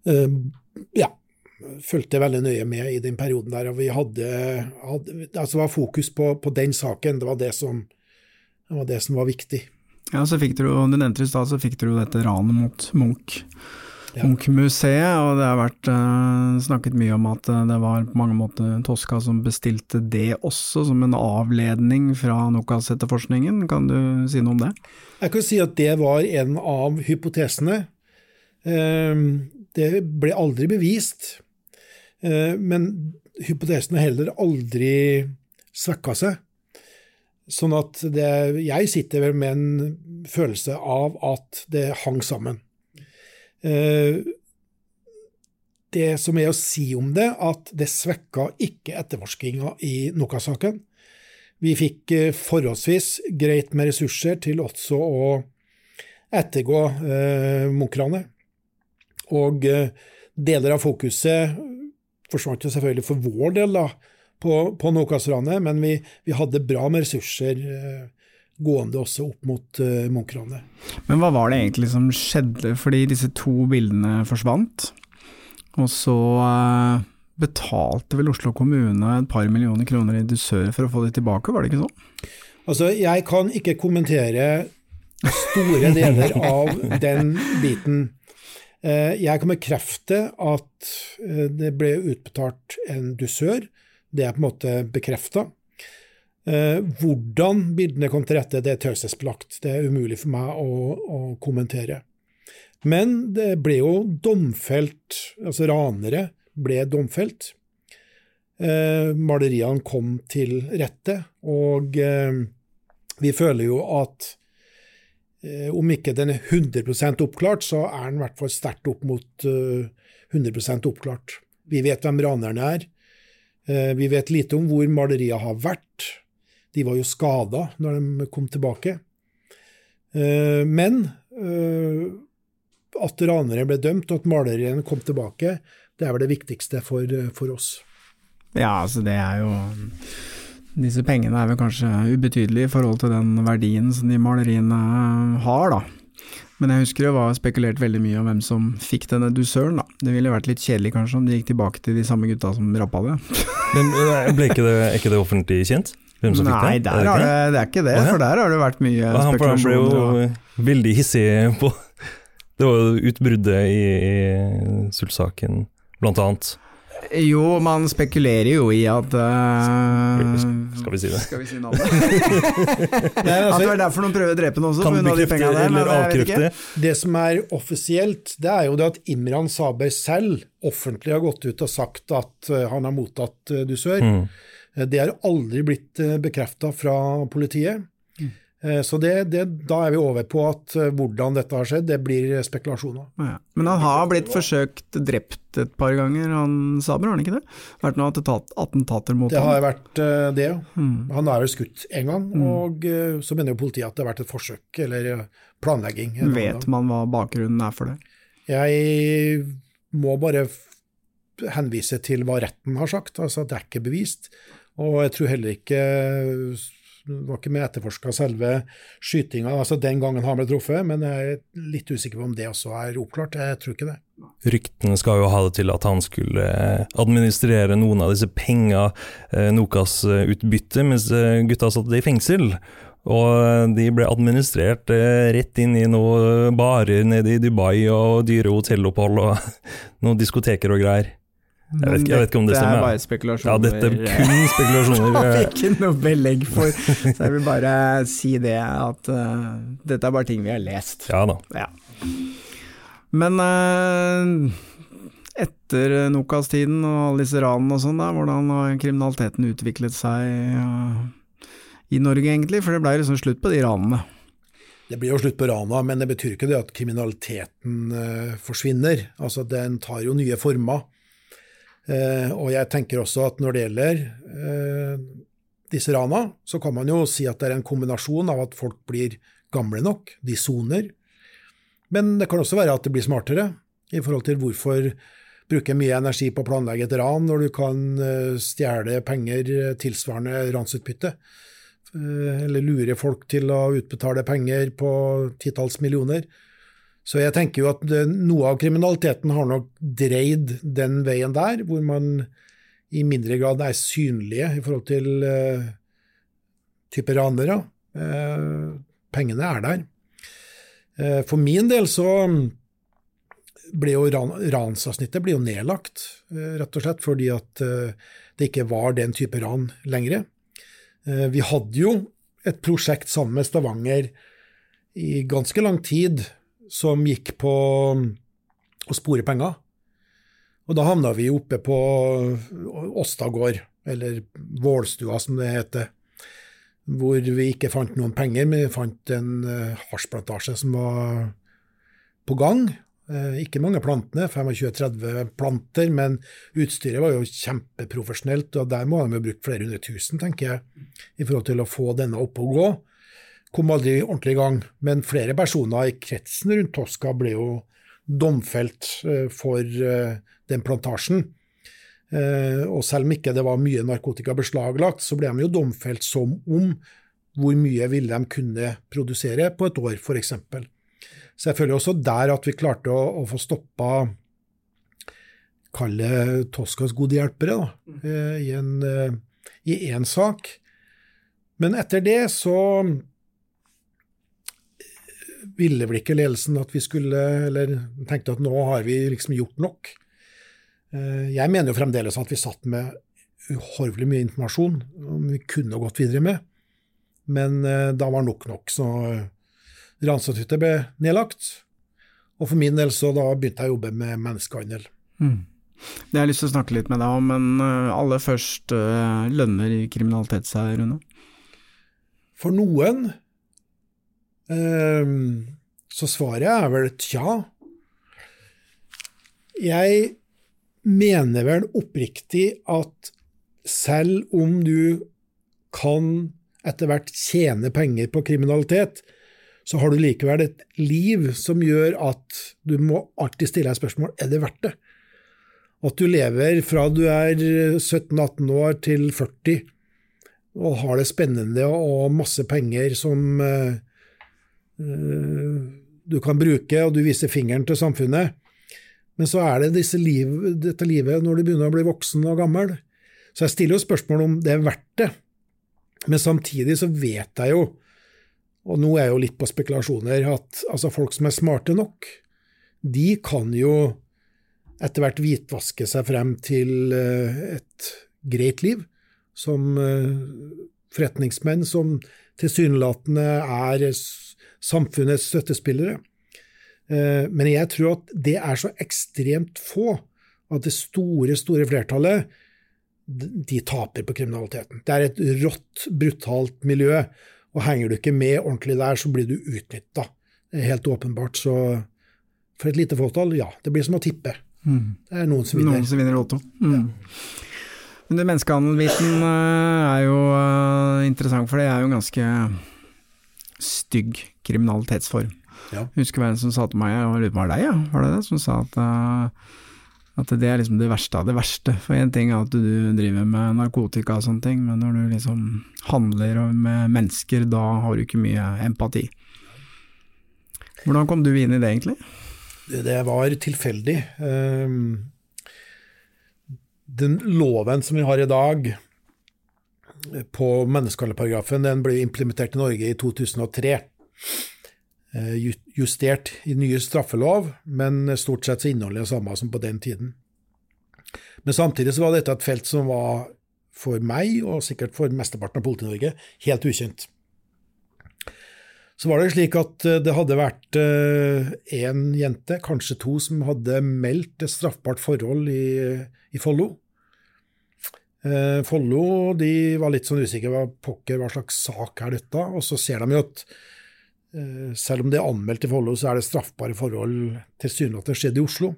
Um, ja, fulgte veldig nøye med i den perioden der. og vi hadde, hadde altså var fokus på, på, den saken. Det var det, som, det var det som var viktig. Ja, så fikk du, Du nevnte i stad så fikk du dette ranet mot Munch. Ja. Munch-museet, og det har vært uh, snakket mye om at uh, det var på mange måter Toska som bestilte det også, som en avledning fra Nokas-etterforskningen. Kan du si noe om det? Jeg kan si at det var en av hypotesene. Uh, det ble aldri bevist. Eh, men hypotesen har heller aldri svekka seg. Sånn at det, jeg sitter med en følelse av at det hang sammen. Eh, det som er å si om det, at det svekka ikke etterforskinga i Nokas-saken. Vi fikk eh, forholdsvis greit med ressurser til også å ettergå eh, Munch-ranet. Og deler av fokuset forsvant jo selvfølgelig for vår del da, på, på Nokas-ranet, men vi, vi, hadde bra med ressurser eh, gående også opp mot uh, Munch-ranet. Men hva var det egentlig som skjedde, fordi disse to bildene forsvant? Og så uh, betalte vel Oslo kommune et par millioner kroner i dusør for å få det tilbake, var det ikke sånn? Altså, jeg kan ikke kommentere store deler av den biten. Eh, jeg kan bekrefte at eh, det ble utbetalt en dusør. Det er på en måte bekrefta. Eh, hvordan bildene kom til rette, det er taushetsbelagt. Det er umulig for meg å, å, kommentere. Men det ble jo domfelt, altså ranere ble domfelt. Maleriene kom til rette, og vi føler jo at Eh, om ikke den er 100% oppklart, så er den i hvert fall sterkt opp mot 100 eh, oppklart. Vi vet hvem ranerne er. Eh, vi vet lite om hvor maleriet har vært. De var jo skada når de kom tilbake. Men at ranere ble dømt, og at maleriene kom tilbake, det er vel det viktigste for, for oss. Ja, altså det er jo disse pengene er vel kanskje ubetydelige i forhold til den verdien som de maleriene har, da. Men jeg husker det var spekulert veldig mye om hvem som fikk denne dusøren, da. Det ville vært litt kjedelig kanskje om de gikk tilbake til de samme gutta som rappa det. Men ble ikke det, er ikke det offentlig kjent? Hvem som Nei, fikk det? Nei, det, det, er ikke det, for der har det vært mye ja, spekulasjoner. Han ble jo veldig hissig på Det var jo utbruddet i, i Sult-saken, blant annet. Jo, man spekulerer jo i at uh, Skal vi si det? Skal vi si navnet? Nei, altså, at det var derfor noen prøver å drepe noen også? Kan bekrefte de eller avkrefte? Det som er offisielt, det er jo det at Imran Saber selv offentlig har gått ut og sagt at uh, han har mottatt uh, dusør. Mm. Det har aldri blitt bekrefta fra politiet. Eh, så det, det, da er vi over på at eh, hvordan dette har skjedd, det blir spekulasjoner. Ja. Men han har blitt forsøkt drept et par ganger, han Saber, har han ikke det? Vært noen attentater mot ham? Det har vært eh, det, ja. Mm. Han er vel skutt en gang, mm. og så mener jo politiet at det har vært et forsøk eller planlegging. Vet man hva bakgrunnen er for det? Jeg må bare henvise til hva retten har sagt, altså at det er ikke bevist. Og jeg tror heller ikke det var ikke med etterforska selve skytinga altså den gangen han ble truffet, men jeg er litt usikker på om det også er oppklart. Jeg tror ikke det. Ryktene skal jo ha det til at han skulle administrere noen av disse penga eh, Nokas-utbytte, mens eh, gutta satt i fengsel. Og de ble administrert eh, rett inn i noen barer nede i Dubai og dyre hotellopphold og noen diskoteker og greier. Jeg vet, ikke, jeg vet, ikke, om det stemmer. Det er bare spekulasjoner. Ja, dette er kun spekulasjoner. Jeg har ikke noe belegg for, så jeg vil bare si det, at uh, dette er bare ting vi har lest. Ja da. Ja. Men uh, etter Nokas-tiden og alle disse ranene og sånn, hvordan har kriminaliteten utviklet seg uh, i Norge egentlig? For det ble liksom slutt på de ranene. Det blir jo slutt på rana, men det betyr ikke det at kriminaliteten forsvinner. Altså, Den tar jo nye former. Eh, og jeg tenker også at når det gjelder eh, disse rana, så kan man jo si at det er en kombinasjon av at folk blir gamle nok, de soner. Men det kan også være at det blir smartere, i forhold til hvorfor bruke mye energi på å planlegge et ran når du kan eh, stjele penger tilsvarende ransutbytte. Eller lure folk til å utbetale penger på titalls millioner. Så jeg tenker jo at noe av kriminaliteten har nok dreid den veien der, hvor man i mindre grad er synlige i forhold til uh, type ranere. Uh, pengene er der. Uh, for min del så ble jo ran, ransavsnittet ble jo nedlagt, rett og slett fordi at det ikke var den type ran lenger. vi hadde jo et prosjekt sammen med Stavanger i ganske lang tid som gikk på å spore penger. Og da havna vi oppe på Åsta gård, eller Vålstua som det heter, hvor vi ikke fant noen penger, men vi fant en uh, hasjplantasje som var på gang. Uh, ikke mange plantene, 25-30 planter, men utstyret var jo kjempeprofesjonelt, og der må de ha brukt flere hundre tusen, tenker jeg, i forhold til å få denne opp og gå kom aldri ordentlig i gang. Men flere personer i kretsen rundt Tosca ble jo domfelt eh, for eh, den plantasjen. Eh, og selv om ikke det var mye narkotika beslaglagt, så ble de jo domfelt som om hvor mye ville de kunne produsere på et år, f.eks. Så jeg føler også der at vi klarte å, å få stoppa Kalle Toskas gode hjelpere, da, i en, i én sak. Men etter det så ville vel ikke ledelsen at vi skulle Eller tenkte at nå har vi liksom gjort nok. Eh, jeg mener jo fremdeles at vi satt med uhorvelig mye informasjon som vi kunne gått videre med, men eh, da var nok nok. Så Ranstadhytta ble nedlagt. Og for min del så da begynte jeg å jobbe med menneskehandel. Mm. Det har jeg lyst til å snakke litt med deg om, men eh, aller først lønner i kriminalitet seg, Rune? For noen så svaret er vel tja. Jeg mener vel oppriktig at selv om du kan etter hvert tjene penger på kriminalitet, så har du likevel et liv som gjør at du må alltid stille deg spørsmål er det verdt det. At du lever fra du er 17-18 år til 40 og har det spennende og masse penger som Eh, du kan bruke, og du viser fingeren til samfunnet. Men så er det liv, dette livet når du begynner å bli voksen og gammel. Så jeg stiller jo spørsmål om det er verdt det. Men samtidig så vet jeg jo, og nå er jeg jo litt på spekulasjoner, at altså, folk som er smarte nok, de kan jo etter hvert hvitvaske seg frem til eh, et greit liv som eh, forretningsmenn som tilsynelatende er samfunnets støttespillere. Eh, men jeg tror at det er så ekstremt få at det store, store flertallet de taper på kriminaliteten. Det er et rått, brutalt miljø, og henger du ikke med ordentlig der, så blir du utnytta. Helt åpenbart. Så for et lite fåtall, ja. Det blir som å tippe. Mm. Det er noen som vinner. Noen som vinner Lotto. Mm. Ja. Men det menneskehandelbiten eh, er jo eh, interessant, for det er jo ganske stygg kriminalitetsform. Ja. Jeg husker hvem som sa til meg, jeg lurer på var deg, ja, var det det, som sa at, uh, at det er liksom det verste av det verste. For én ting er at du driver med narkotika og sånne ting, men når du liksom handler med mennesker, da har du ikke mye empati. Hvordan kom du inn i det, egentlig? Det var tilfeldig. Ehm, den loven som vi har i dag på menneskehandelparagrafen, den ble implementert i Norge i 2003. Eh, justert i nye straffelov, men stort sett så inneholder det samme som på den tiden. Men samtidig så var dette et felt som var for meg, og sikkert for mesteparten av Politi-Norge, helt ukjent. Så var det slik at eh, det hadde vært én eh, jente, kanskje to, som hadde meldt et straffbart forhold i, i Follo. Follo de var litt sånn usikre hva pokker, hva slags sak er dette? Og så ser de jo at Eh, selv om det er anmeldt i Follo, så er det straffbare forhold tilsynelatende skjedd i Oslo.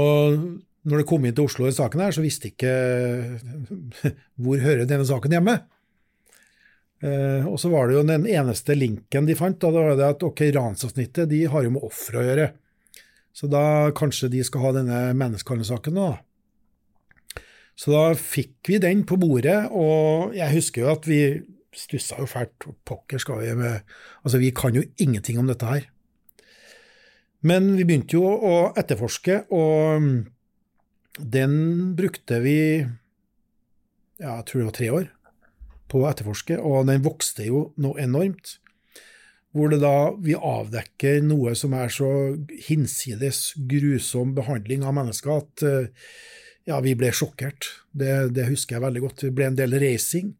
Og når det kom inn til Oslo i saken her, så visste ikke hvor hører denne saken hjemme. Eh, og så var det jo den eneste linken de fant, da det var det at ok, ransavsnittet de har jo med ofre å gjøre. Så da kanskje de skal ha denne menneskehandelssaken da. Så da fikk vi den på bordet, og jeg husker jo at vi stussa jo fælt. Pokker skal vi med Altså, vi kan jo ingenting om dette her. Men vi begynte jo å etterforske, og den brukte vi ja, jeg tror det var tre år på å etterforske, og den vokste jo noe enormt. Hvor det da vi avdekker noe som er så hinsides grusom behandling av mennesker at ja, vi ble sjokkert. Det, det husker jeg veldig godt. Vi ble en del racing.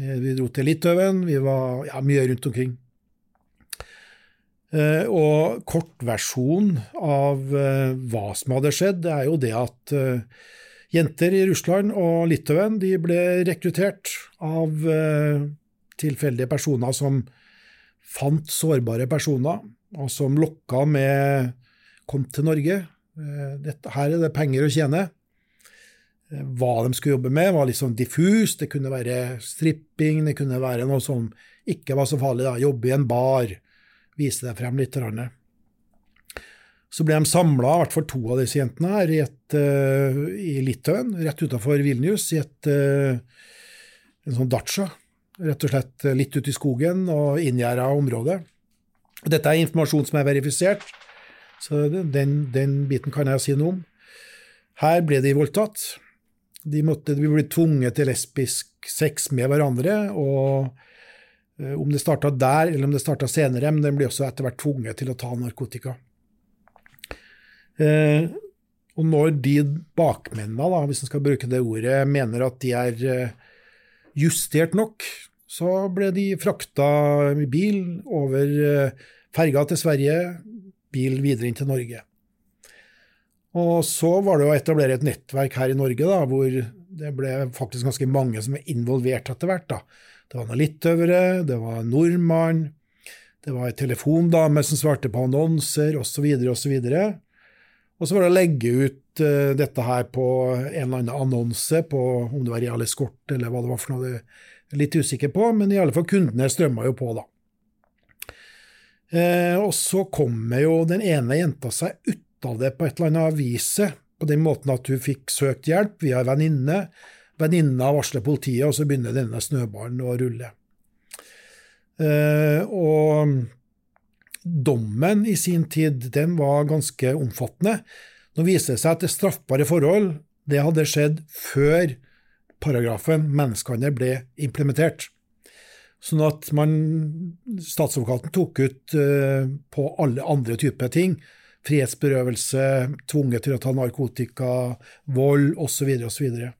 Eh, vi dro til Litauen, vi var ja, mye rundt omkring. Eh, og kortversjonen av eh, hva som hadde skjedd, det er jo det at jenter i Russland og Litauen de ble rekruttert av tilfeldige personer som fant sårbare personer, og som lokka med 'kom til Norge', dette, her er det penger å tjene. Hva de skulle jobbe med, var litt sånn diffus. Det kunne være stripping, det kunne være noe som ikke var så farlig. da, Jobbe i en bar, vise deg frem litt. Så ble de samla, i hvert fall to av disse jentene, her i, et, uh, i Litauen, rett utafor Vilnius, i et, uh, en sånn dacha. Rett og slett litt ute i skogen og inngjerda område. Dette er informasjon som er verifisert, så den, den biten kan jeg si noe om. Her ble de voldtatt. De, måtte, de ble tvunget til lesbisk sex med hverandre. og uh, Om det starta der eller om det starta senere, men de ble også etter hvert tvunget til å ta narkotika. Eh, og når de bakmennene, da, hvis en skal bruke det ordet, mener at de er uh, justert nok, så ble de frakta i bil over ferga til Sverige, bil videre inn til Norge. Og så var det å etablere et nettverk her i Norge, da, hvor det ble faktisk ganske mange som var involvert etter hvert. da. Det var noen litauere, det var en nordmann, det var ei telefondame som svarte på annonser, osv., osv. Og så var det å legge ut uh, dette her på en eller annen annonse, på om det var Real Escort eller hva det var for noe, det er litt usikker på, men i alle fall kundene strømma jo på, da. Uh, og så kommer jo den ene jenta seg ut av det på et eller annet avise, på den måten at hun fikk søkt hjelp via ei venninne. Venninna varsler politiet, og så begynner denne snøballen å rulle. Eh, og dommen i sin tid, den var ganske omfattende. Nå viser det seg at det straffbare forhold det hadde skjedd før paragrafen menneskehandel ble implementert. Sånn at man, statsadvokaten tok ut eh, på alle andre typer ting frihetsberøvelse, tvunget til å ta narkotika, vold osv. osv. Så,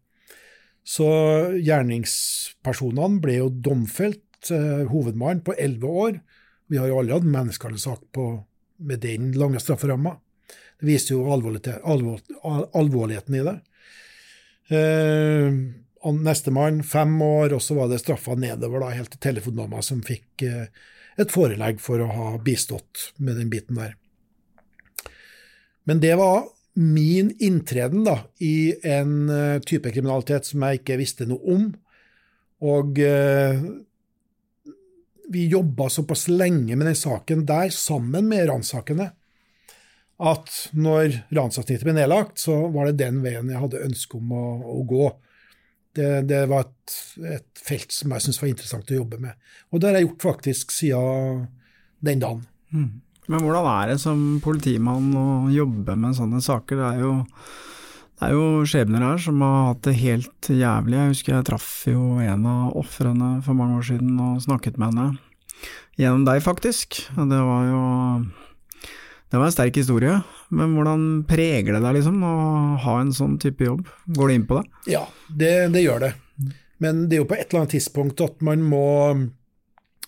så gjerningspersonene ble jo domfelt, eh, hovedmannen, på elleve år. Vi har jo alle hatt menneskehandelsak med den lange strafferamma. Det viser jo alvor, alvorligheten i det. Eh, Nestemann fem år, og så var det straffa nedover da, helt til telefondama som fikk eh, et forelegg for å ha bistått med den biten der. Men det var min inntreden da, i en uh, type kriminalitet som jeg ikke visste noe om. Og eh, vi jobba såpass lenge med den saken der, sammen med ransakene, at når ransavsnittet ble nedlagt, så var det den veien jeg hadde ønske om å, å gå. Det, det, var et, et, felt som jeg syntes var interessant å jobbe med. Og det har jeg gjort faktisk siden den dagen. Mm. Men hvordan er det som politimann å jobbe med sånne saker? Det er jo, det er jo skjebner her som har hatt det helt jævlig. Jeg husker jeg traff jo en av ofrene for mange år siden og snakket med henne. Gjennom deg, faktisk. Det var jo det var en sterk historie. Men hvordan preger det deg liksom å ha en sånn type jobb? Går det inn på det? Ja, det, det gjør det. Men det er jo på et eller annet tidspunkt at man må,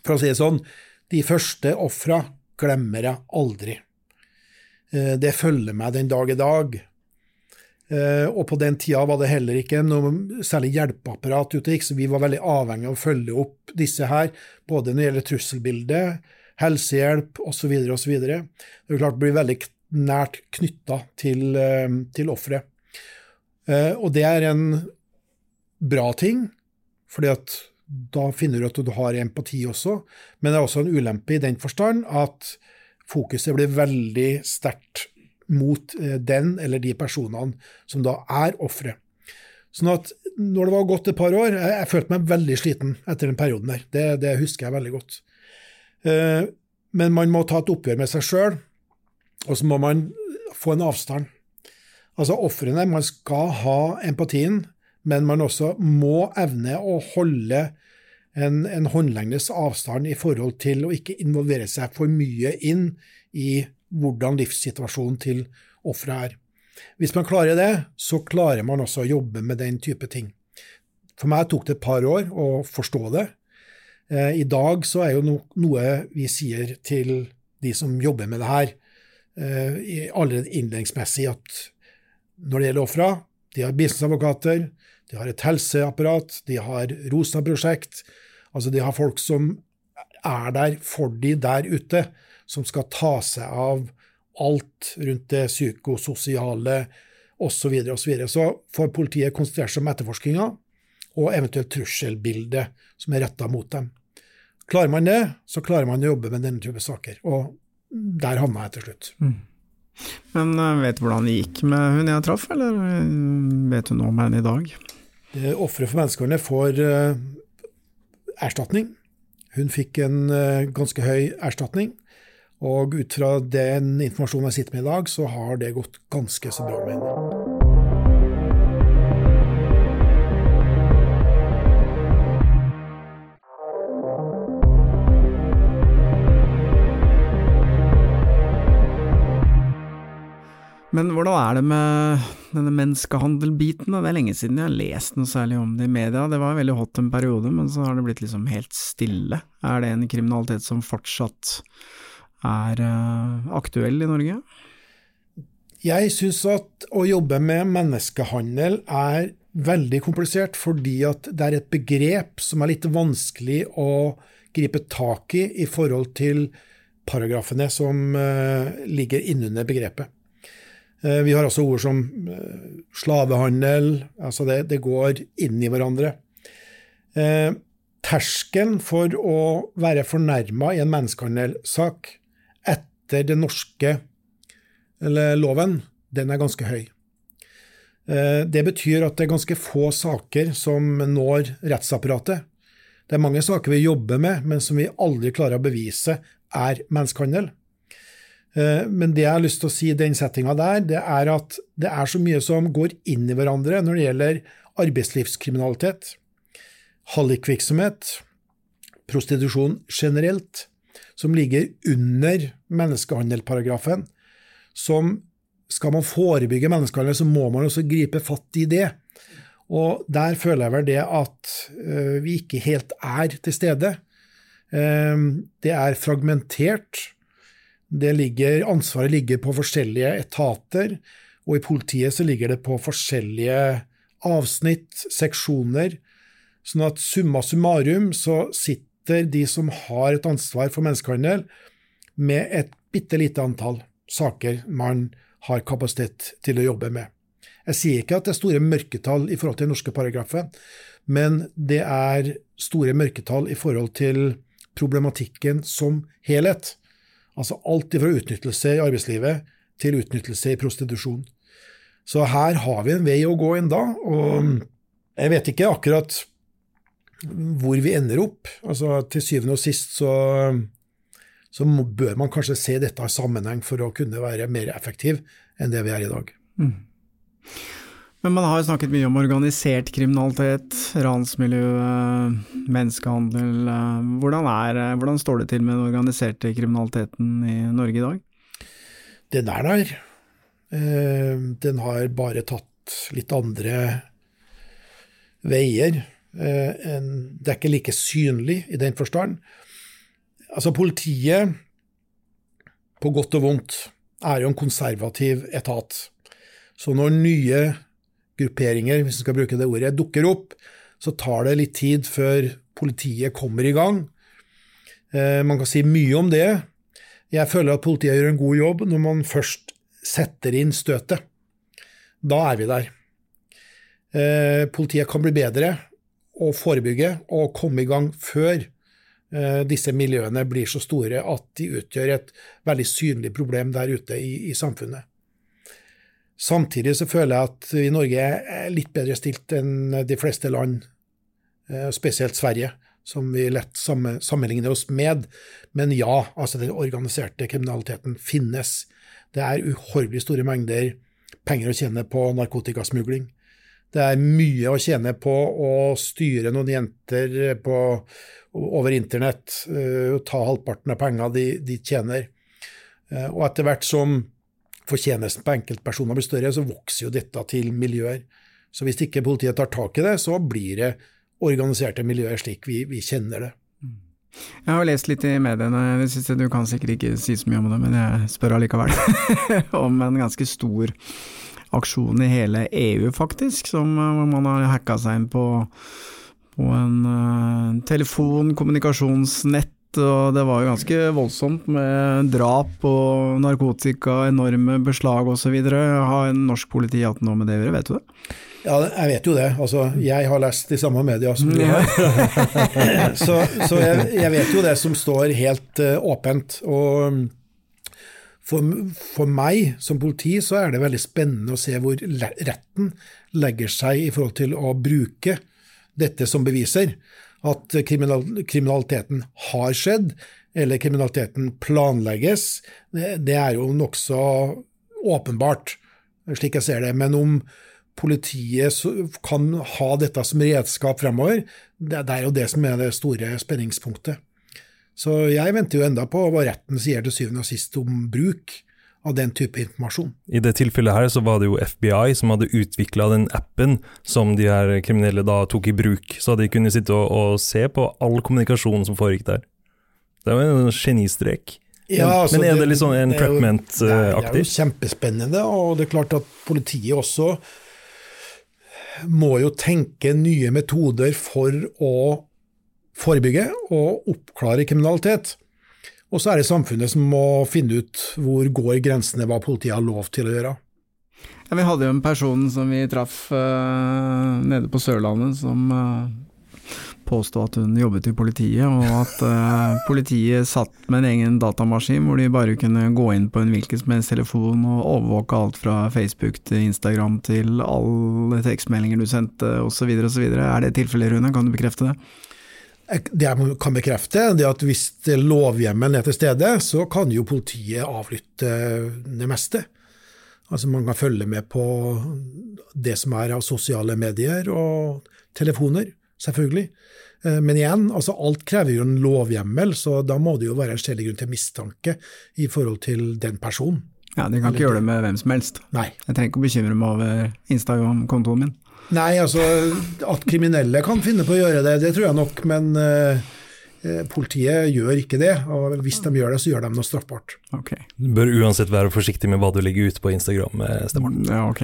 for å si det sånn, de første ofra glemmer jeg aldri. Eh, det følger meg den dag i dag. Eh, og på den tida var det heller ikke noe særlig hjelpeapparat ute, så vi var veldig avhengig av å følge opp disse her, både når det gjelder trusselbildet, helsehjelp osv. osv. Det er klart blir veldig nært knytta til, eh, til offeret. Og det er en bra ting, fordi at da finner du at du har empati også, men det er også en ulempe i den forstand at fokuset blir veldig sterkt mot eh, den eller de personene som da er ofre. Sånn at når det var gått et par år Jeg, jeg følte meg veldig sliten etter den perioden der. Det, det husker jeg veldig godt. Eh, men man må ta et oppgjør med seg sjøl, og så må man få en avstand. Altså ofrene, man skal ha empatien, men man også må evne å holde en, en håndlengdes avstand i forhold til å ikke involvere seg for mye inn i hvordan livssituasjonen til offeret er. Hvis man klarer det, så klarer man også å jobbe med den type ting. For meg tok det et par år å forstå det. Eh, I dag så er jo noe vi sier til de som jobber med det her, eh, allerede innledningsmessig at når det gjelder ofra, de har bistandsadvokater, de har et helseapparat, de har ROSA-prosjekt. Altså de har folk som er der for de der ute, som skal ta seg av alt rundt det psykososiale osv. Så, videre, og så, så får politiet konsentrere seg om etterforskninga og eventuelt trusselbildet som er retta mot dem. Klarer man det, så klarer man å jobbe med denne type saker. Og der havna jeg til slutt. Mm. Men eh, vet du hvordan det gikk med hun jeg traff, eller eh, vet du noe om henne i dag? Ofre for menneskehandel får uh, erstatning. Hun fikk en uh, ganske høy erstatning. Og ut fra den informasjonen jeg sitter med i dag, så har det gått ganske så bra med henne. Men hvordan er det med denne menneskehandelbiten? Det er lenge siden jeg har lest noe særlig om det i media. Det var veldig hot en periode, men så har det blitt liksom helt stille. Er det en kriminalitet som fortsatt er eh, aktuell i Norge? Jeg syns at å jobbe med menneskehandel er veldig komplisert, fordi at det er et begrep som er litt vanskelig å gripe tak i i forhold til paragrafene som eh, ligger innunder begrepet. Eh, Vi har også ord som eh, slavehandel, altså det, det går inn i hverandre. Eh, terskelen for å være fornærma i en menneskehandelsak etter den norske loven, den er ganske høy. Det betyr at det er ganske få saker som når rettsapparatet. Det er mange saker vi jobber med, men som vi aldri klarer å bevise er menneskehandel. Eh, Men det jeg har lyst til å si i den settinga der, det er at det er så mye som går inn i hverandre når det gjelder arbeidslivskriminalitet, hallikvirksomhet, prostitusjon generelt, som ligger under menneskehandelparagrafen. Som skal man forebygge menneskehandel, så må man også gripe fatt i det. Og der føler jeg vel det at eh, vi ikke helt er til stede. Eh, det er fragmentert. Ligger, ansvaret ligger på forskjellige etater, og i politiet så ligger det på forskjellige avsnitt, seksjoner. Sånn at summa summarum så sitter de som har et ansvar for menneskehandel, med et bitte lite antall saker man har kapasitet til å jobbe med. Jeg sier ikke at det er store mørketall i forhold til den norske paragrafen, men det er store mørketall i forhold til problematikken som helhet. Altså alt fra utnyttelse i arbeidslivet til utnyttelse i prostitusjon. Så her har vi en vei å gå enda, og jeg vet ikke akkurat hvor vi ender opp. Altså Til syvende og sist så, så bør man kanskje se dette i sammenheng for å kunne være mer effektiv enn det vi er i dag. Men man har snakket mye om organisert kriminalitet, ransmiljø, eh, menneskehandel. eh, Hvordan, er, eh, hvordan står det til med den organiserte kriminaliteten i Norge i dag? Den er der. Den har bare tatt litt andre veier. Det er ikke like synlig i den forstand. Altså, politiet, på godt og vondt, er jo en konservativ etat. Så når nye grupperinger, hvis vi skal bruke det ordet, dukker opp, så tar det litt tid før politiet kommer i gang. Eh, Man kan si mye om det. Jeg føler at politiet gjør en god jobb når man først setter inn støtet. Da er vi der. Eh, Politiet kan bli bedre og forebygge og komme i gang før eh, disse miljøene blir så store at de utgjør et veldig synlig problem der ute i, i samfunnet. Samtidig så føler jeg at vi i Norge er litt bedre stilt enn de fleste land, eh, spesielt Sverige, som vi lett sammenligner oss med. Men ja, altså den organiserte kriminaliteten finnes. Det er uhorvelig store mengder penger å tjene på narkotikasmugling. Det er mye å tjene på å styre noen jenter på, over internett eh, og ta halvparten av pengene de, de tjener. Eh, Og etter hvert som fortjenesten på enkeltpersoner blir større, så vokser jo dette til miljøer. Så hvis ikke politiet tar tak i det, så blir det organiserte miljøer slik vi, vi kjenner det. Jeg har lest litt i mediene, det siste, du kan sikkert ikke si så mye om det, men jeg spør allikevel. om en ganske stor aksjon i hele EU, faktisk, som eh, man har hacka seg inn på, på en uh, telefon, kommunikasjonsnett, og det var jo ganske voldsomt med drap og narkotika, enorme beslag osv. Har norsk politi hatt noe med det å gjøre, vet du det? Ja, jeg vet jo det. Altså, jeg har lest de samme media som du har. så så jeg, jeg vet jo det som står helt uh, åpent. Og For, for meg som politi så er det veldig spennende å se hvor retten legger seg i forhold til å bruke dette som beviser. At kriminaliteten har skjedd, eller kriminaliteten planlegges, det, er jo nokså åpenbart, slik jeg ser det. Men om politiet kan ha dette som redskap fremover, det er jo det som er det store spenningspunktet. Så jeg venter jo enda på hva retten sier til syvende og sist om bruk av den type informasjon. I det tilfellet her så var det jo FBI som hadde utvikla den appen som de her kriminelle da tok i bruk, så de kunne sitte og, og se på all kommunikasjon som foregikk der. Det var en genistrek. Ja, altså, Men er det litt sånn en Trapment-aktig? Det er jo kjempespennende, og det er klart at politiet også må jo tenke nye metoder for å forebygge og oppklare kriminalitet. Og så er det samfunnet som må finne ut hvor går grensene, hva politiet har lov til å gjøre. Ja, vi hadde jo en person som vi traff uh, nede på Sørlandet, som uh, påstod at hun jobbet i politiet, og at uh, politiet satt med en egen datamaskin hvor de bare kunne gå inn på en hvilken som helst telefon og overvåke alt fra Facebook til Instagram til alle tekstmeldinger du sendte osv. osv. Er det tilfellet, Rune? Kan du bekrefte det? Det jeg kan bekrefte, er at hvis lovhjemmelen er til stede, så kan jo politiet avlytte det meste. Altså Man kan følge med på det som er av sosiale medier og telefoner, selvfølgelig. Eh, men igjen, altså alt krever jo en lovhjemmel, så da må det jo være en skjellig grunn til mistanke i forhold til den personen. Ja, De kan ikke gjøre det med hvem som helst. Nei. Jeg trenger ikke å bekymre meg over Instagram-kontoen min. Nei, altså at kriminelle kan finne på å gjøre det, det tror jeg nok, men uh, politiet gjør ikke det. Og hvis de gjør det, så gjør de noe straffbart. Okay. Du bør uansett være forsiktig med hva du legger ut på Instagram, eh, Stefan. Ja, ok.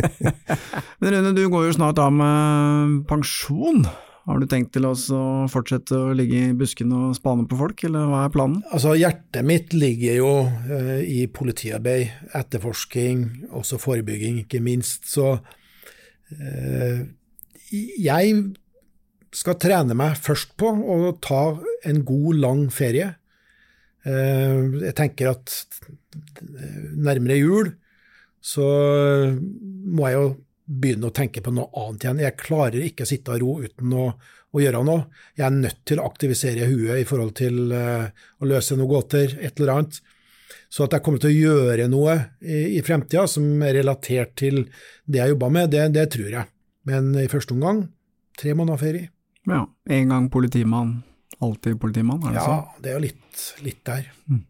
men Rune, du går jo snart av med pensjon. Har du tenkt til å fortsette å ligge i buskene og spane på folk, eller hva er planen? Altså, Hjertet mitt ligger jo uh, i politiarbeid, etterforsking, også forebygging, ikke minst. Så jeg skal trene meg først på å ta en god, lang ferie. Eh, jeg tenker at nærmere jul så må jeg jo begynne å tenke på noe annet igjen. Jeg klarer ikke å sitte og ro uten å, å gjøre noe. Jeg er nødt til å aktivisere huet i forhold til uh, å løse noen gåter, et eller annet. Så at jeg kommer til å gjøre noe i, i fremtida som er relatert til det jeg jobba med, det, det, tror jeg. Men i første omgang tre måneder ferie. Ja. En gang politimann, alltid politimann, er det ja, sånn? Ja, det er jo litt, litt der. Mm.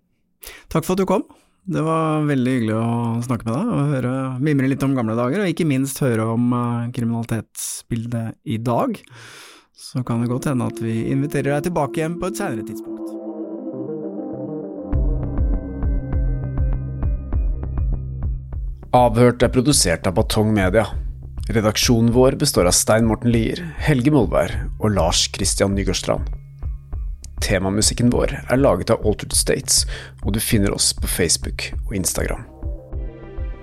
Takk for at du kom. Det var veldig hyggelig å snakke med deg og høre, mimre litt om gamle dager, og ikke minst høre om uh, kriminalitetsbildet i dag. Så kan det godt hende at vi inviterer deg tilbake igjen på et senere tidspunkt. Avhørt er produsert av Batong Media. Redaksjonen vår består av Stein Morten Lier, Helge Molvær og Lars Christian Nygårdstrand. Temamusikken vår er laget av Altered States, og du finner oss på Facebook og Instagram.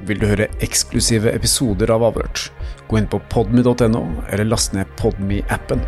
Vil du høre eksklusive episoder av Avhørt, gå inn på podme.no, eller last ned Podme-appen.